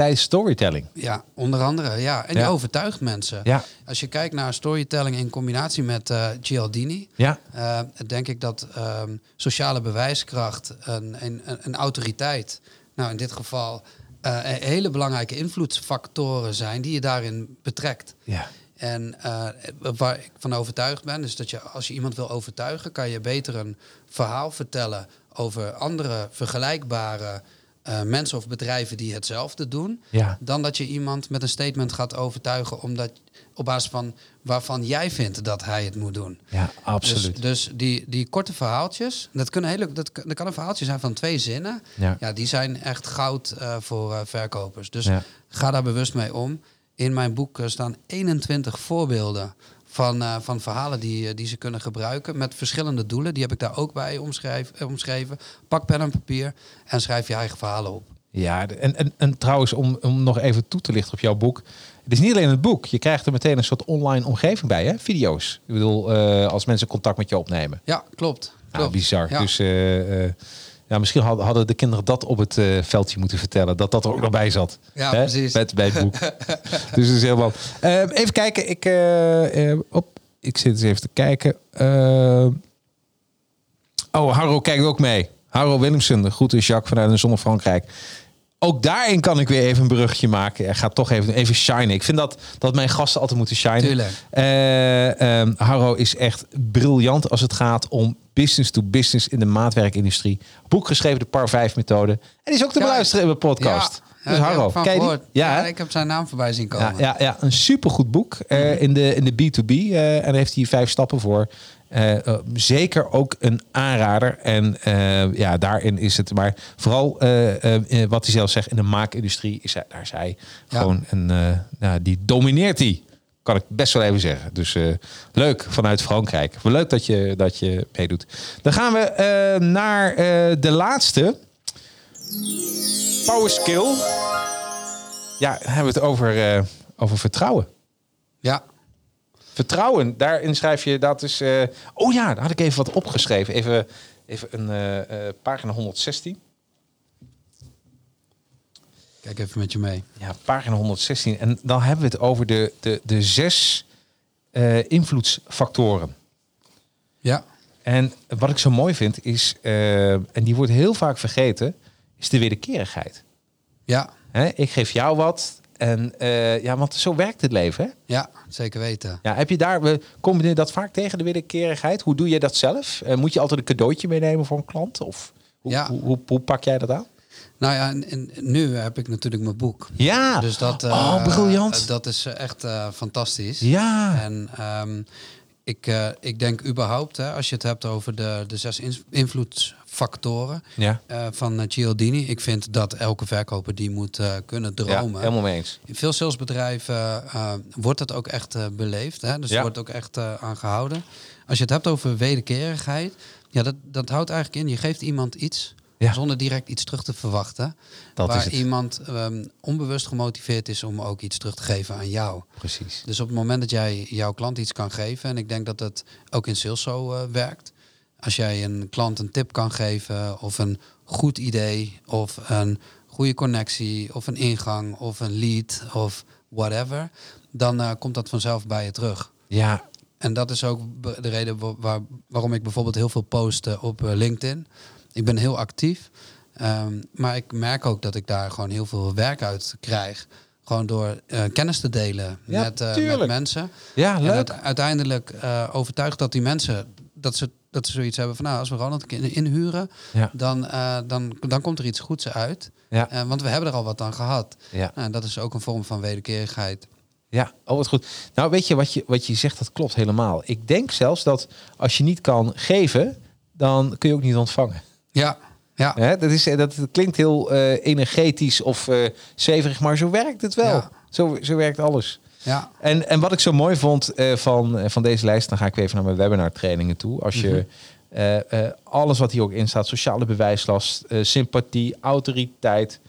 tijdens storytelling. Ja, onder andere. Ja. En Ja. je overtuigt mensen. Ja. Als je kijkt naar storytelling in combinatie met eh Cialdini, Ja. eh, denk ik dat ehm, sociale bewijskracht, een, een, autoriteit, nou in dit geval eh, hele belangrijke invloedsfactoren zijn die je daarin betrekt. Ja. En eh, waar ik van overtuigd ben, is dat je als je iemand wil overtuigen, kan je beter een verhaal vertellen over andere vergelijkbare eh, mensen of bedrijven die hetzelfde doen, Ja. dan dat je iemand met een statement gaat overtuigen omdat, op basis van waarvan jij vindt dat hij het moet doen. Ja, absoluut. Dus, dus die, die korte verhaaltjes, dat, kunnen hele, dat, dat kan een verhaaltje zijn van twee zinnen. Ja. die zijn echt goud eh, voor eh, verkopers. Dus Ja. ga daar bewust mee om. In mijn boek staan 21 voorbeelden van, eh, van verhalen die, eh, die ze kunnen gebruiken met verschillende doelen. Die heb ik daar ook bij omschrijf, eh, omschreven. Pak pen en papier en schrijf je eigen verhalen op. Ja, en, en, en trouwens, om, om nog even toe te lichten op jouw boek. Het is niet alleen het boek. Je krijgt er meteen een soort online omgeving bij, hè? Video's. Ik bedoel, als mensen contact met je opnemen. Ja, klopt. Ja, klopt. bizar. Ja. Dus ja, misschien hadden, hadden de kinderen dat op het eh, veldje moeten vertellen. Dat dat er ook nog bij zat. Ja, Hè? precies. Met, bij het boek. dus dat is helemaal... Eh, even kijken. Ik, eh, eh, op, ik zit eens even te kijken. Eh, oh, Harro kijkt ook mee. Harro Willemsen. De groeten Jacques vanuit een zonnig Frankrijk. Ook daarin kan ik weer even een bruggetje maken. Hij gaat toch even, even shinen. Ik vind dat, dat mijn gasten altijd moeten shinen. Tuurlijk. Eh, ehm, Harro is echt briljant als het gaat om business to business in de maatwerkindustrie. Boek geschreven, de Par 5 methode. En is ook te beluisteren in mijn podcast. Ja, dus Harro, ik. Ja, ik heb zijn naam voorbij zien komen. ja, ja, een supergoed boek eh, in, de, in de B2B. eh, en daar heeft hij vijf stappen voor. Eh, eh, zeker ook een aanrader. En eh, ja, daarin is het. Maar vooral wat hij zelf zegt, in de maakindustrie is hij, daar is hij Ja. gewoon een. ja, die domineert hij. Kan ik best wel even zeggen. Dus leuk vanuit Frankrijk. Leuk dat je, dat je meedoet. Dan gaan we naar de laatste. Power skill. Ja, hebben we het over, over vertrouwen. ja. Vertrouwen, daarin schrijf je dat is. eh, oh ja, daar had ik even wat opgeschreven. Even, even een eh, eh, pagina 116. Kijk even met je mee. Ja, pagina 116. En dan hebben we het over de, de, de zes invloedsfactoren. Ja. En wat ik zo mooi vind is, en die wordt heel vaak vergeten, is de wederkerigheid. Ja. Ik geef jou wat. En eh, ja, want zo werkt het leven. Hè? Ja, zeker weten. Ja, heb je daar, we je dat vaak tegen, de wederkerigheid? Hoe doe je dat zelf? Eh, moet je altijd een cadeautje meenemen voor een klant? Of hoe, Ja. hoe, hoe, hoe pak jij dat aan? Nou ja, en, en nu heb ik natuurlijk mijn boek. Ja, Dus dat, eh, oh, briljant. eh, dat is echt fantastisch. ja, En ehm, ik, eh, ik denk überhaupt, hè, als je het hebt over de, de zes ins- invloedsfactoren ja, eh, van eh, Cialdini. Ik vind dat elke verkoper die moet kunnen ja, dromen. helemaal mee eens. In veel salesbedrijven wordt dat ook echt beleefd. Hè? Dus Ja. wordt ook echt aan gehouden. Als je het hebt over wederkerigheid, ja, dat, dat houdt eigenlijk in, je geeft iemand iets Ja. zonder direct iets terug te verwachten. Dat waar is het. iemand ehm, onbewust gemotiveerd is om ook iets terug te geven aan jou. Precies. Dus op het moment dat jij jouw klant iets kan geven, en ik denk dat het ook in sales zo eh, werkt. Als jij een klant een tip kan geven, of een goed idee, of een goede connectie, of een ingang, of een lead, of whatever, dan eh, komt dat vanzelf bij je terug. Ja, En dat is ook de reden wa- waar, waarom ik bijvoorbeeld heel veel post op eh, LinkedIn. Ik ben heel actief, ehm, maar ik merk ook dat ik daar gewoon heel veel werk uit krijg. Gewoon door eh, kennis te delen Ja, met, eh, met mensen. ja En leuk. uite- uiteindelijk eh overtuigd dat die mensen dat ze, dat ze zoiets hebben van nou, als we Ronald in- inhuren, Ja. dan, dan, dan komt er iets goeds uit. Ja. Want we hebben er al wat aan gehad. Ja. Nou, en dat is ook een vorm van wederkerigheid. Ja, oh wat goed. Nou, weet je wat je, wat je zegt, dat klopt helemaal. Ik denk zelfs dat als je niet kan geven, dan kun je ook niet ontvangen. Ja, ja. Hè? Dat, is, dat klinkt heel eh, energetisch of eh zweverig, maar zo werkt het wel. Ja. Zo, zo werkt alles. ja. En, en wat ik zo mooi vond eh, van, eh, van deze lijst, dan ga ik weer even naar mijn webinar trainingen toe. Als je eh, eh, alles wat hier ook in staat, sociale bewijslast, eh, sympathie, autoriteit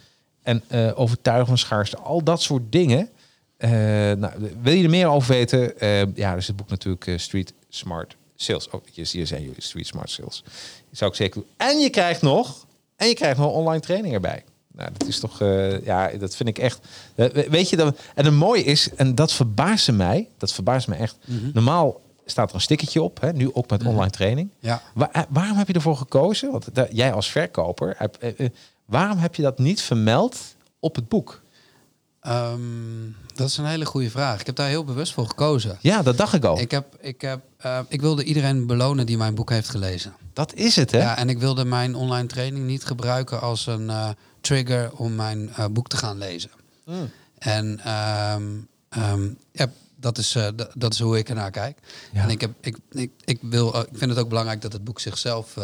en eh overtuigen van schaarste, al dat soort dingen. Eh, nou, wil je er meer over weten? Eh, ja, er is het boek natuurlijk eh, Street Smart Sales. Oh, hier zijn jullie, Street Smart Sales. Zou ik zeker doen. En je krijgt nog, en je krijgt nog online training erbij. Nou, dat is toch, eh, ja, dat vind ik echt. eh, we- weet je dat? En het mooie is, en dat verbaasde mij, dat verbaast me echt. Normaal staat er een stickertje op, hè, nu ook met online training. ja. Eh, waarom heb je ervoor gekozen? Want jij als verkoper, heb, waarom heb je dat niet vermeld op het boek? Ehm, dat is een hele goede vraag. Ik heb daar heel bewust voor gekozen. Ja, dat dacht ik al. Ik, heb, ik, heb, eh, ik wilde iedereen belonen die mijn boek heeft gelezen. dat is het, hè? Ja, en ik wilde mijn online training niet gebruiken als een eh, trigger om mijn eh, boek te gaan lezen. En ehm, ehm, ja, dat, is, dat is hoe ik ernaar kijk. Ja. En ik, heb, ik, ik, ik, wil, ik vind het ook belangrijk dat het boek zichzelf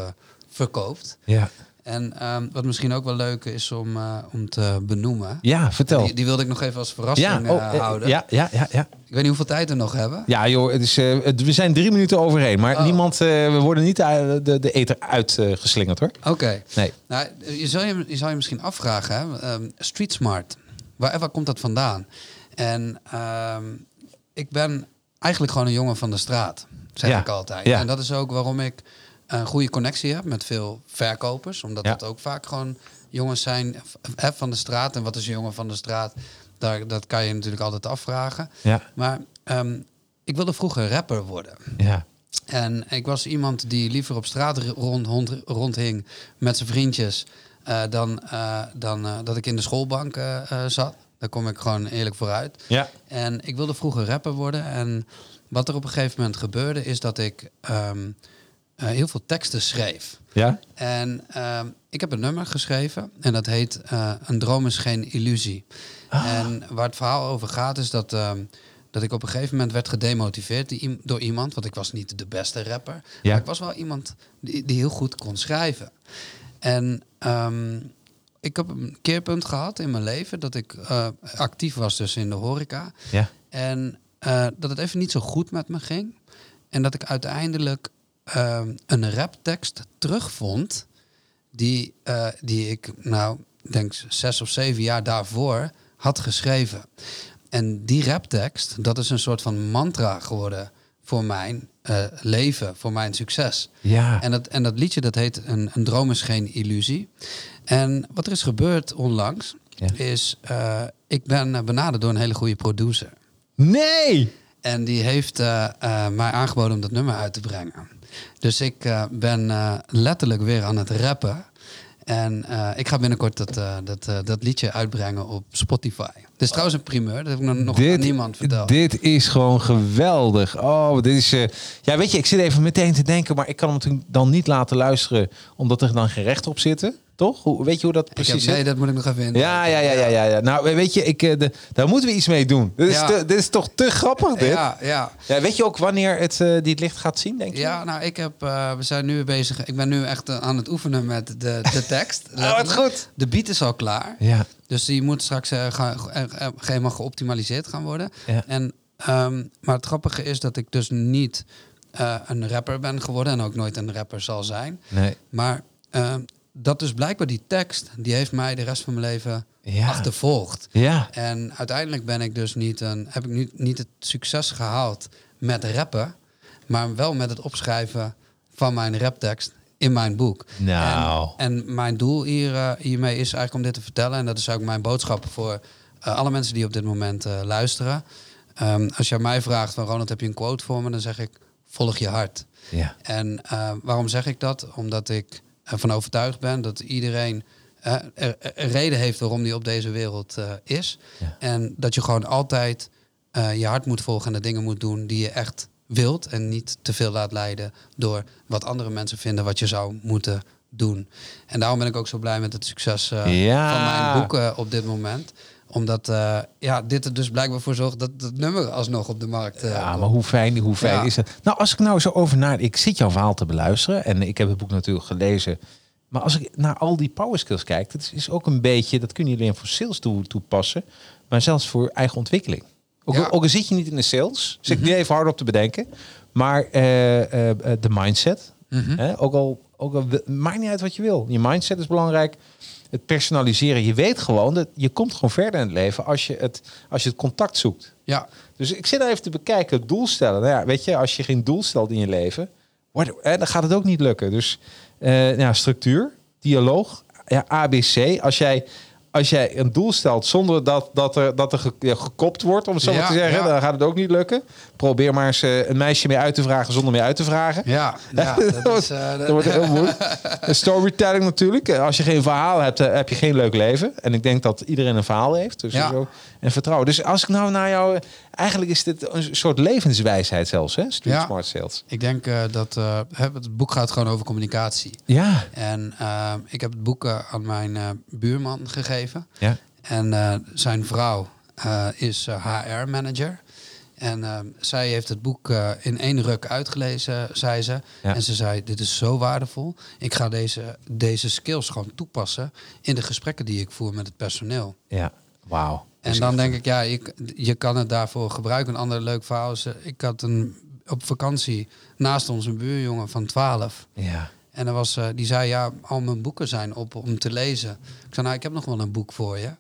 verkoopt. Ja, En ehm, wat misschien ook wel leuk is om, eh, om te benoemen. ja vertel. Die, die wilde ik nog even als verrassing ja, eh, oh, eh, houden. ja, ja, ja, ja. Ik weet niet hoeveel tijd we nog hebben. Ja, joh, het is, we zijn drie minuten overheen. Maar Oh. niemand, we worden niet de, de, de eter uitgeslingerd hoor. Oké. Nee. Nou, je, zou je, je zou je misschien afvragen, hè? ehm, Street Smart, waar, waar komt dat vandaan? En ehm, ik ben eigenlijk gewoon een jongen van de straat, zeg Ja. ik altijd. Ja. En dat is ook waarom ik een goede connectie heb met veel verkopers. Omdat Ja. het ook vaak gewoon jongens zijn eh, van de straat. En wat is een jongen van de straat? Daar, dat kan je natuurlijk altijd afvragen. Ja, Maar ehm, ik wilde vroeger rapper worden. ja. En ik was iemand die liever op straat rond, rond, rondhing met zijn vriendjes eh, dan, eh, dan eh, dat ik in de schoolbank eh, eh, zat. Daar kom ik gewoon eerlijk vooruit. Ja, En ik wilde vroeger rapper worden. En wat er op een gegeven moment gebeurde, is dat ik ehm, eh, heel veel teksten schreef. ja. En ehm, ik heb een nummer geschreven en dat heet eh, Een droom is geen illusie. En waar het verhaal over gaat is dat, ehm, dat ik op een gegeven moment werd gedemotiveerd door iemand. Want ik was niet de beste rapper. Ja. Maar ik was wel iemand die, die heel goed kon schrijven. En ehm, ik heb een keerpunt gehad in mijn leven dat ik eh, actief was dus in de horeca. ja. En dat het even niet zo goed met me ging. En dat ik uiteindelijk ehm, een raptekst terugvond. Die, eh, die ik, nou, denk zes of zeven jaar daarvoor had geschreven. En die raptekst, dat is een soort van mantra geworden voor mijn eh, leven, voor mijn succes. Ja. En dat, en dat liedje dat heet een, een droom is geen illusie. En wat er is gebeurd onlangs, Ja. is eh, ik ben benaderd door een hele goede producer. Nee! En die heeft mij aangeboden om dat nummer uit te brengen. Dus ik eh, ben eh, letterlijk weer aan het rappen. En eh, ik ga binnenkort dat, dat, dat liedje uitbrengen op Spotify. Dit is trouwens een primeur, dat heb ik nog, nog aan niemand verteld. Dit is gewoon geweldig. Oh, dit is. ja, weet je, ik zit even meteen te denken, maar ik kan hem dan niet laten luisteren, omdat er dan geen recht op zitten. Toch? Hoe, weet je hoe dat precies heb, zit? nee, dat moet ik nog even in. Ja, ja, ja, ja, ja, ja. Nou, weet je, ik, eh, de, daar moeten we iets mee doen. Dit is, te- dit is toch te grappig, dit? Ja. Ja, ja. weet je ook wanneer het eh, die het licht gaat zien, denk je? Ja, nou, ik heb, eh, we zijn nu bezig. Ik ben nu echt aan het oefenen met de, de tekst. Oh, wat goed. De beat is al klaar. Ja. Dus die moet straks helemaal geoptimaliseerd gaan worden. Ja. En, ehm, maar het grappige is dat ik dus niet een rapper ben geworden en ook nooit een rapper zal zijn. Nee. Maar ehm, dat dus blijkbaar die tekst, die heeft mij de rest van mijn leven Ja. achtervolgd. Ja. En uiteindelijk ben ik dus niet een, heb ik nu niet het succes gehaald met rappen, maar wel met het opschrijven van mijn raptekst in mijn boek. Nou. En, en mijn doel hier, eh, hiermee is eigenlijk om dit te vertellen. En dat is ook mijn boodschap voor eh, alle mensen die op dit moment eh, luisteren. Ehm, als je mij vraagt van Ronald, heb je een quote voor me? Dan zeg ik, volg je hart. Ja. En waarom zeg ik dat? Omdat ik ervan overtuigd ben dat iedereen eh, er, er- een reden heeft waarom die op deze wereld eh, is. Ja. En dat je gewoon altijd eh, je hart moet volgen en de dingen moet doen die je echt wilt. En niet te veel laat leiden door wat andere mensen vinden wat je zou moeten doen. En daarom ben ik ook zo blij met het succes Ja. van mijn boek op dit moment omdat eh, ja, dit er dus blijkbaar voor zorgt dat het nummer alsnog op de markt eh, Ja, maar hoe fijn, hoe fijn Ja. is het? Nou, als ik nou zo over naar... Ik zit jouw verhaal te beluisteren en ik heb het boek natuurlijk gelezen. Maar als ik naar al die power skills kijk, dat is ook een beetje... Dat kunnen jullie alleen voor sales toe, toepassen, maar zelfs voor eigen ontwikkeling. Ook, Ja. Mhm. ook al zit je niet in de sales, zit ik nu even hard op te bedenken. Maar eh, de mindset, Mhm. hè, ook al, ook al maakt niet uit wat je wil. Je mindset is belangrijk. Het personaliseren. Je weet gewoon dat je komt gewoon verder in het leven als je het, als je het contact zoekt. Ja, Dus ik zit daar even te bekijken, het doel stellen. Nou ja, weet je, als je geen doel stelt in je leven, dan gaat het ook niet lukken. Dus eh, ja, structuur, dialoog, ja, ABC. Als jij, als jij een doel stelt zonder dat, dat er, dat er gekopt wordt, om het zo maar Ja, te zeggen, ja. dan gaat het ook niet lukken. Probeer maar eens eh, een meisje mee uit te vragen zonder mee uit te vragen. ja, ja dat is... eh, Dat wordt heel moeilijk. Storytelling natuurlijk. Als je geen verhaal hebt, eh, heb je geen leuk leven. En ik denk dat iedereen een verhaal heeft. Dus Ja. en vertrouwen. Dus als ik nou naar jou... Eigenlijk is dit een soort levenswijsheid zelfs, hè? Street Ja. Smart Sales. Ik denk eh, dat eh, het boek gaat gewoon over communicatie. Ja. En eh, ik heb het boek aan mijn buurman gegeven. Ja. En zijn vrouw is HR-manager. En zij heeft het boek in één ruk uitgelezen, zei ze. Ja. En ze zei, dit is zo waardevol. Ik ga deze, deze skills gewoon toepassen in de gesprekken die ik voer met het personeel. Ja. Wauw. En dan denk ik, ja, je, je kan het daarvoor gebruiken. Een ander leuk verhaal is, eh, ik had een, op vakantie naast ons een buurjongen van 12. Ja. En er was, eh, die zei, ja, al mijn boeken zijn op om te lezen. Ik zei, nou, ik heb nog wel een boek voor je.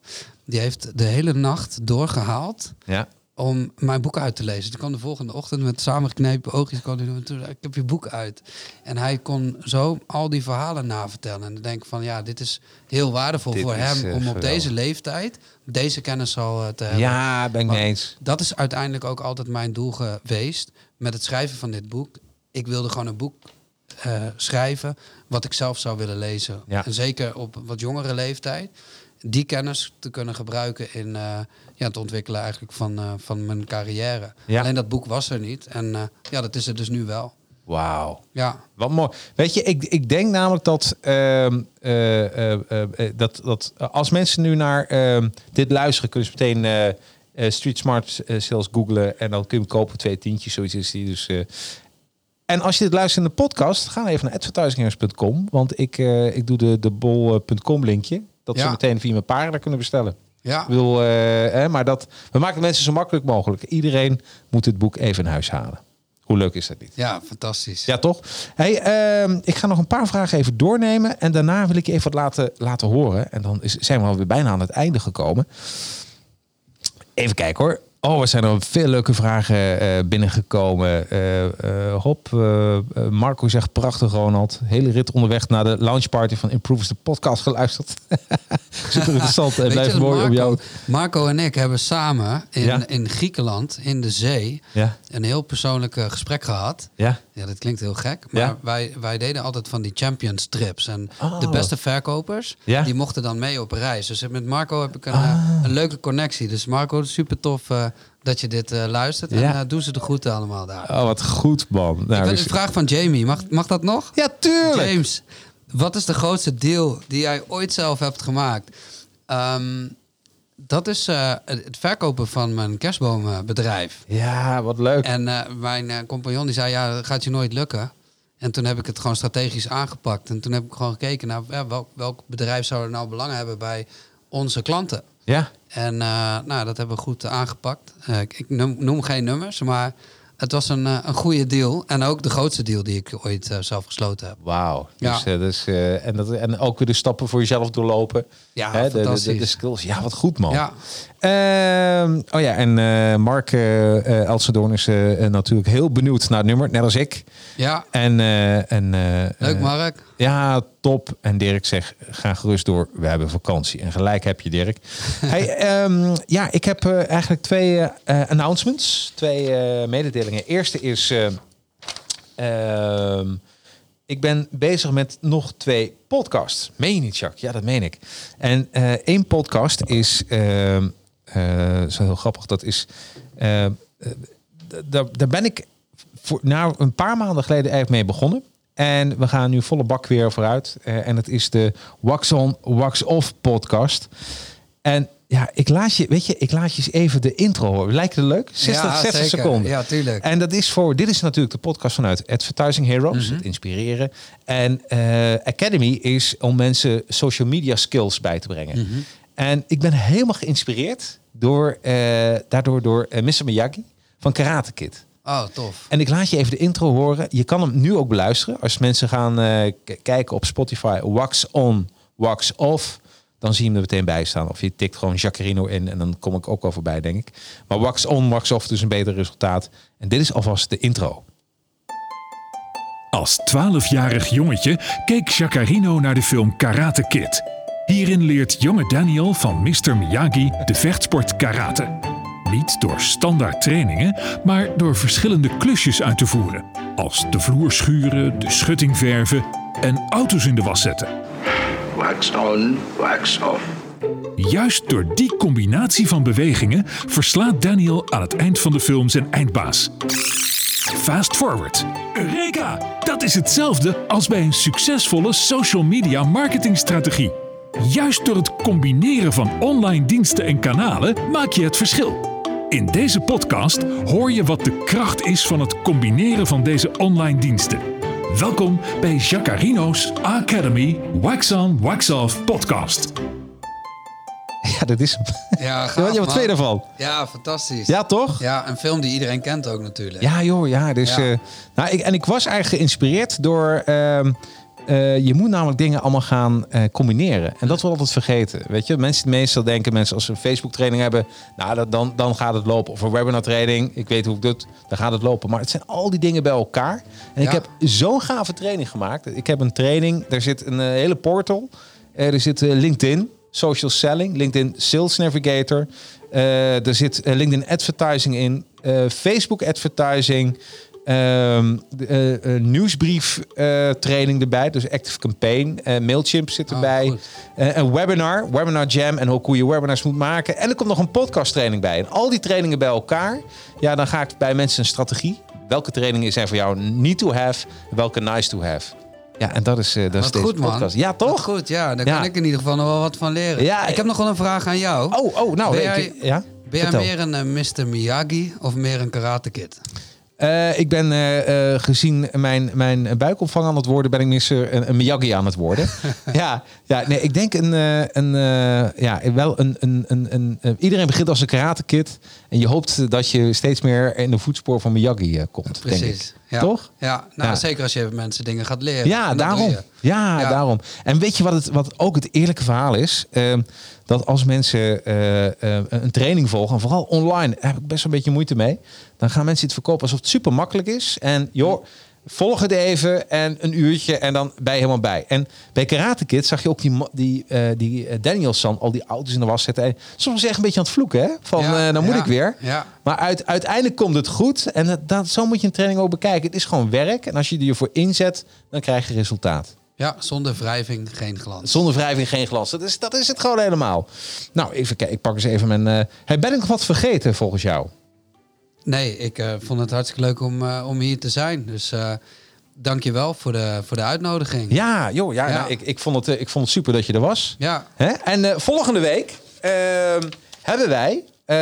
Die heeft de hele nacht doorgehaald Ja. Om mijn boek uit te lezen. Toen kwam de volgende ochtend met samengeknepen oogjes. Kwam hij naar me toe, ik heb je boek uit. En hij kon zo al die verhalen navertellen. En dan denk ik van, ja, dit is heel waardevol Dit voor hem... eh, om op deze leeftijd deze kennis al eh, te hebben. Ja, ben ik mee eens. Dat is uiteindelijk ook altijd mijn doel geweest met het schrijven van dit boek. Ik wilde gewoon een boek eh, schrijven wat ik zelf zou willen lezen. Ja. En zeker op wat jongere leeftijd. Die kennis te kunnen gebruiken in eh, ja, het ontwikkelen eigenlijk van, eh, van mijn carrière. Ja. Alleen dat boek was er niet. En eh, ja, dat is er dus nu wel. Wauw. Ja, Wat mooi. Weet je, ik, ik denk namelijk dat, ehm, eh, eh, eh, eh, dat, dat als mensen nu naar ehm, dit luisteren, kunnen ze meteen Street Smart Sales googlen en dan kun je hem kopen twee tientjes. Zoiets is die. Dus. En als je dit luistert in de podcast, ga even naar advertisingheroes.com. Want ik, ik doe de, de bol.com linkje. Dat ze meteen via mijn paarden kunnen bestellen. ja. Ik bedoel, eh, hè, maar dat, we maken het mensen zo makkelijk mogelijk. Iedereen moet het boek even in huis halen. Hoe leuk is dat niet? ja fantastisch. Ja, toch? Hey, ehm, ik ga nog een paar vragen even doornemen. En daarna wil ik je even wat laten, laten horen. En dan is, zijn we alweer bijna aan het einde gekomen. Even kijken hoor. Oh, er zijn er veel leuke vragen eh, binnengekomen. Eh eh, hop, Marco zegt prachtig, Ronald. Hele rit onderweg naar de launchparty van Improvers, de podcast geluisterd. Super interessant. En blijft dat mooi om Marco, jou. Marco en ik hebben samen in, Ja. in Griekenland, in de zee, Ja, een heel persoonlijk eh, gesprek gehad. ja. Ja, dat klinkt heel gek. Maar Ja. wij, wij deden altijd van die champions trips. En Oh. de beste verkopers, Ja. die mochten dan mee op reis. Dus met Marco heb ik een, eh, een leuke connectie. Dus Marco, super tof eh, dat je dit luistert. En Ja. eh, doen ze de groeten allemaal daar. Oh, wat goed, man. ik Nou, wil is- een vraag van Jamie. Mag, mag dat nog? Ja, tuurlijk. James, wat is de grootste deal die jij ooit zelf hebt gemaakt? Ehm, dat is eh, het verkopen van mijn kerstbomenbedrijf. Ja, wat leuk. En eh, mijn eh, compagnon die zei, ja, dat gaat je nooit lukken. En toen heb ik het gewoon strategisch aangepakt. En toen heb ik gewoon gekeken naar ja, welk, welk bedrijf zou er nou belang hebben bij onze klanten. Ja, En nou, dat hebben we goed aangepakt. Ik ik noem, noem geen nummers, maar het was een, eh, een goede deal. En ook de grootste deal die ik ooit eh, zelf gesloten heb. Wauw. Ja. Dus, eh, dus, en, dat, en ook weer de stappen voor jezelf doorlopen. Ja, Hè, de, de, de, fantastisch. de skills. Ja, wat goed man. Ja, Ehm, oh ja, en Mark uh, Elsendoorn is natuurlijk heel benieuwd naar het nummer, net als ik. ja. En, en, leuk Mark. ja, top. En Dirk zegt, ga gerust door. We hebben vakantie. En gelijk heb je, Dirk. hey, ehm, ja, ik heb eh, eigenlijk twee eh, announcements. Twee eh, mededelingen. Eerste is... eh, ehm, ik ben bezig met nog twee podcasts. Meen je niet, Jacques? Ja, dat meen ik. En één podcast is... ehm eh, zo heel grappig. Dat is... daar ben ik voor, nou, een paar maanden geleden eigenlijk mee begonnen. En we gaan nu volle bak weer vooruit. Eh, en het is de Wax On, Wax Off podcast. En ja, ik laat je, weet je, ik laat je eens even de intro horen. Lijkt het leuk? 60, ja, 60 zeker. seconden. Ja, tuurlijk. En dat is voor, dit is natuurlijk de podcast vanuit Advertising Heroes, het inspireren. En eh, Academy is om mensen social media skills bij te brengen. En ik ben helemaal geïnspireerd door, eh, daardoor door Mr. Miyagi van Karate Kid. Oh, tof. En ik laat je even de intro horen. Je kan hem nu ook beluisteren. Als mensen gaan eh, k- kijken op Spotify, Wax On, Wax Off, dan zie je hem er meteen bij staan. Of je tikt gewoon Jacarino in en dan kom ik ook wel voorbij, denk ik. Maar Wax On, Wax Off, dus een beter resultaat. En dit is alvast de intro. Als 12-jarig jongetje keek Jacarino naar de film Karate Kid. Hierin leert jonge Daniel van Mr. Miyagi de vechtsport karate. Niet door standaard trainingen, maar door verschillende klusjes uit te voeren. Als de vloer schuren, de schutting verven en auto's in de was zetten. Wax on, wax off. Juist door die combinatie van bewegingen verslaat Daniel aan het eind van de film zijn eindbaas. Fast forward. Eureka! Dat is hetzelfde als bij een succesvolle social media marketingstrategie. Juist door het combineren van online diensten en kanalen maak je het verschil. In deze podcast hoor je wat de kracht is van het combineren van deze online diensten. Welkom bij Jacarino's Academy Wax On Wax Off podcast. Ja, dat is hem. Ja, gaaf, Ja, wat twee daarvan? Ja, fantastisch. Ja, toch? Ja, een film die iedereen kent ook natuurlijk. Ja, joh, ja. Dus, Ja. eh, nou, ik, en ik was eigenlijk geïnspireerd door. ehm, eh, je moet namelijk dingen allemaal gaan eh, combineren. En dat wordt altijd vergeten. Weet je, mensen meestal denken mensen als ze een Facebook training hebben, nou dat, dan, dan gaat het lopen. Of een webinar training, ik weet hoe ik doe, dan gaat het lopen. Maar het zijn al die dingen bij elkaar. En ik heb zo'n gave training gemaakt. Ik heb een training, daar zit een eh, hele portal. Er zit LinkedIn, social selling, LinkedIn Sales Navigator. Er zit LinkedIn advertising in, Facebook advertising. Ehm, de, eh, eh, nieuwsbrief eh, training erbij, dus Active Campaign. Mailchimp zit Oh, erbij. een webinar, Webinar Jam en hoe je webinars moet maken. En er komt nog een podcast training bij. En al die trainingen bij elkaar, ja, dan ga ik bij mensen een strategie. Welke trainingen zijn voor jou need to have, welke nice to have. Ja, en dat is, dat is deze goed, man. podcast. Ja, Wat toch? goed, ja. Daar Ja. kan ik in ieder geval nog wel wat van leren. Ja, ik heb nog wel een vraag aan jou. Oh, oh, nou, Ben jij- ja? ben jij meer een Mr. Miyagi of meer een Karate Kid? Eh, ik ben eh, eh, gezien mijn, mijn buikomvang aan het worden, ben ik meer een, een Miyagi aan het worden. ja, ja, nee, ik denk een, een ja, wel een, een, een, een, iedereen begint als een karate kid en je hoopt dat je steeds meer in de voetspoor van Miyagi komt. Denk ik. Precies. Ja. Toch? Ja, nou Ja. zeker als je mensen dingen gaat leren. Ja, daarom. Ja, Ja. daarom. En weet je wat, het, wat ook het eerlijke verhaal is? Dat als mensen eh, eh, een training volgen, en vooral online, daar heb ik best een beetje moeite mee. Dan gaan mensen het verkopen alsof het super makkelijk is. En joh, volg het even en een uurtje en dan ben je helemaal bij. En bij Karate Kid zag je ook die, die, eh, die Danielson al die auto's in de was zetten. En soms was hij echt een beetje aan het vloeken, hè? Van, Ja, dan moet ja, ik weer. Ja. Maar uit, uiteindelijk komt het goed. En dat, dat, zo moet je een training ook bekijken. Het is gewoon werk. En als je er voor inzet, dan krijg je resultaat. Ja, zonder wrijving geen glans. Zonder wrijving geen glans. Dat is, dat is het gewoon helemaal. Nou, even kijken. Ik pak eens even mijn... hey, ben ik nog wat vergeten volgens jou? Nee, ik eh, vond het hartstikke leuk om, eh, om hier te zijn. Dus dank je wel voor de, voor de uitnodiging. Ja, joh. Ja, Ja. nou, ik, ik, vond het, ik vond het super dat je er was. Ja, Hè? En volgende week ehm, hebben wij... eh,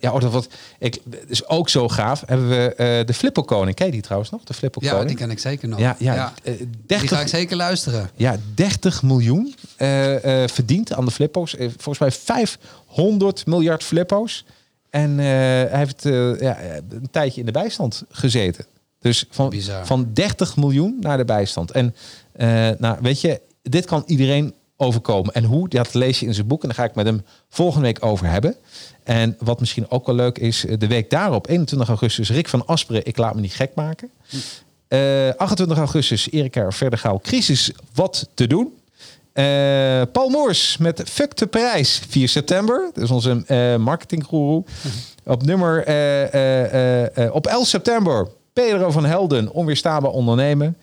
ja, oh, dat wat, ik, is ook zo gaaf. Hebben we eh, de Flippo Koning. Ken je die trouwens nog? De Flippo ja die ken ik zeker nog. Ja, ja, eh, Die 30, ga ik zeker luisteren. Ja, 30 miljoen verdiend aan de flippo's. Volgens mij 500 miljard flippo's. En hij heeft ja, een tijdje in de bijstand gezeten. Dus van, Bizar. van 30 miljoen naar de bijstand. En nou, weet je, dit kan iedereen overkomen. En hoe, dat lees je in zijn boek. En daar ga ik met hem volgende week over hebben. En wat misschien ook wel leuk is, eh, de week daarop, 21 augustus, Rick van Asperen, ik laat me niet gek maken. Eh, 28 augustus, Erika Verdergaal, crisis, wat te doen. Eh, Paul Moors met Fuck de Prijs, 4 september. Dat is onze eh marketinggoeroe. Op nummer, eh, eh, eh, eh, op 11 september, Pedro van Helden, Onweerstaanbaar ondernemen.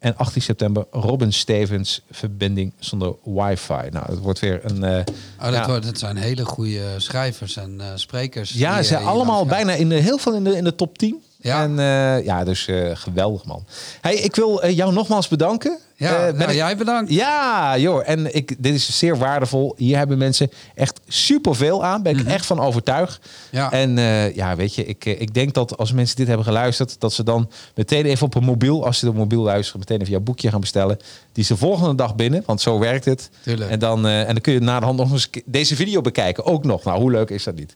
En 18 september, Robin Stevens, Verbinding zonder wifi. Nou, het wordt weer een... Oh, dat, ja. wordt, dat zijn hele goede schrijvers en eh, sprekers. Ja, ze eh, hier allemaal bijna in de, heel veel in de, in de top 10. Ja. En eh, ja, dus eh, geweldig man. Hey, ik wil eh, jou nogmaals bedanken. Ja, ben nou, ik- jij bedankt. Ja, joh. En ik, dit is zeer waardevol. Hier hebben mensen echt superveel aan. Ben ik echt van overtuigd. Mhm. Ja. En ja, weet je, ik, ik denk dat als mensen dit hebben geluisterd, dat ze dan meteen even op een mobiel, als ze op mobiel luisteren, meteen even jouw boekje gaan bestellen. Die is de volgende dag binnen, want zo werkt het. Tuurlijk. En dan, en dan kun je na de hand nog eens deze video bekijken. Ook nog. Nou, hoe leuk is dat niet?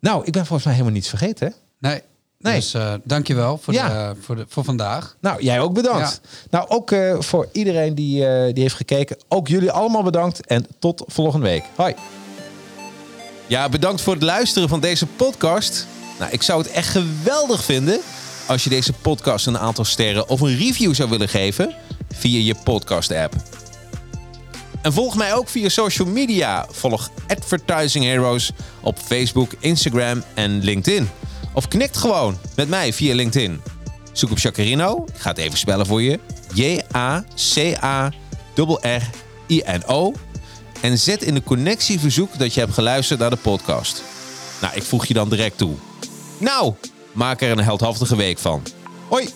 Nou, ik ben volgens mij helemaal niets vergeten. hè? Nee. Nee. Dus eh dankjewel voor, Ja. de, voor, de, voor vandaag. Nou, jij ook bedankt. Nou, ook eh, voor iedereen die, eh, die heeft gekeken. Ook jullie allemaal bedankt. En tot volgende week. Hoi. Ja, bedankt voor het luisteren van deze podcast. Nou, ik zou het echt geweldig vinden als je deze podcast een aantal sterren of een review zou willen geven via je podcast-app. En volg mij ook via social media. Volg Advertising Heroes op Facebook, Instagram en LinkedIn. Of knikt gewoon met mij via LinkedIn. Zoek op Jacarino. Ik ga het even spellen voor je. J-A-C-A-R-R-I-N-O. en zet in de connectieverzoek dat je hebt geluisterd naar de podcast. Nou, ik voeg je dan direct toe. Nou, maak er een heldhaftige week van. Hoi!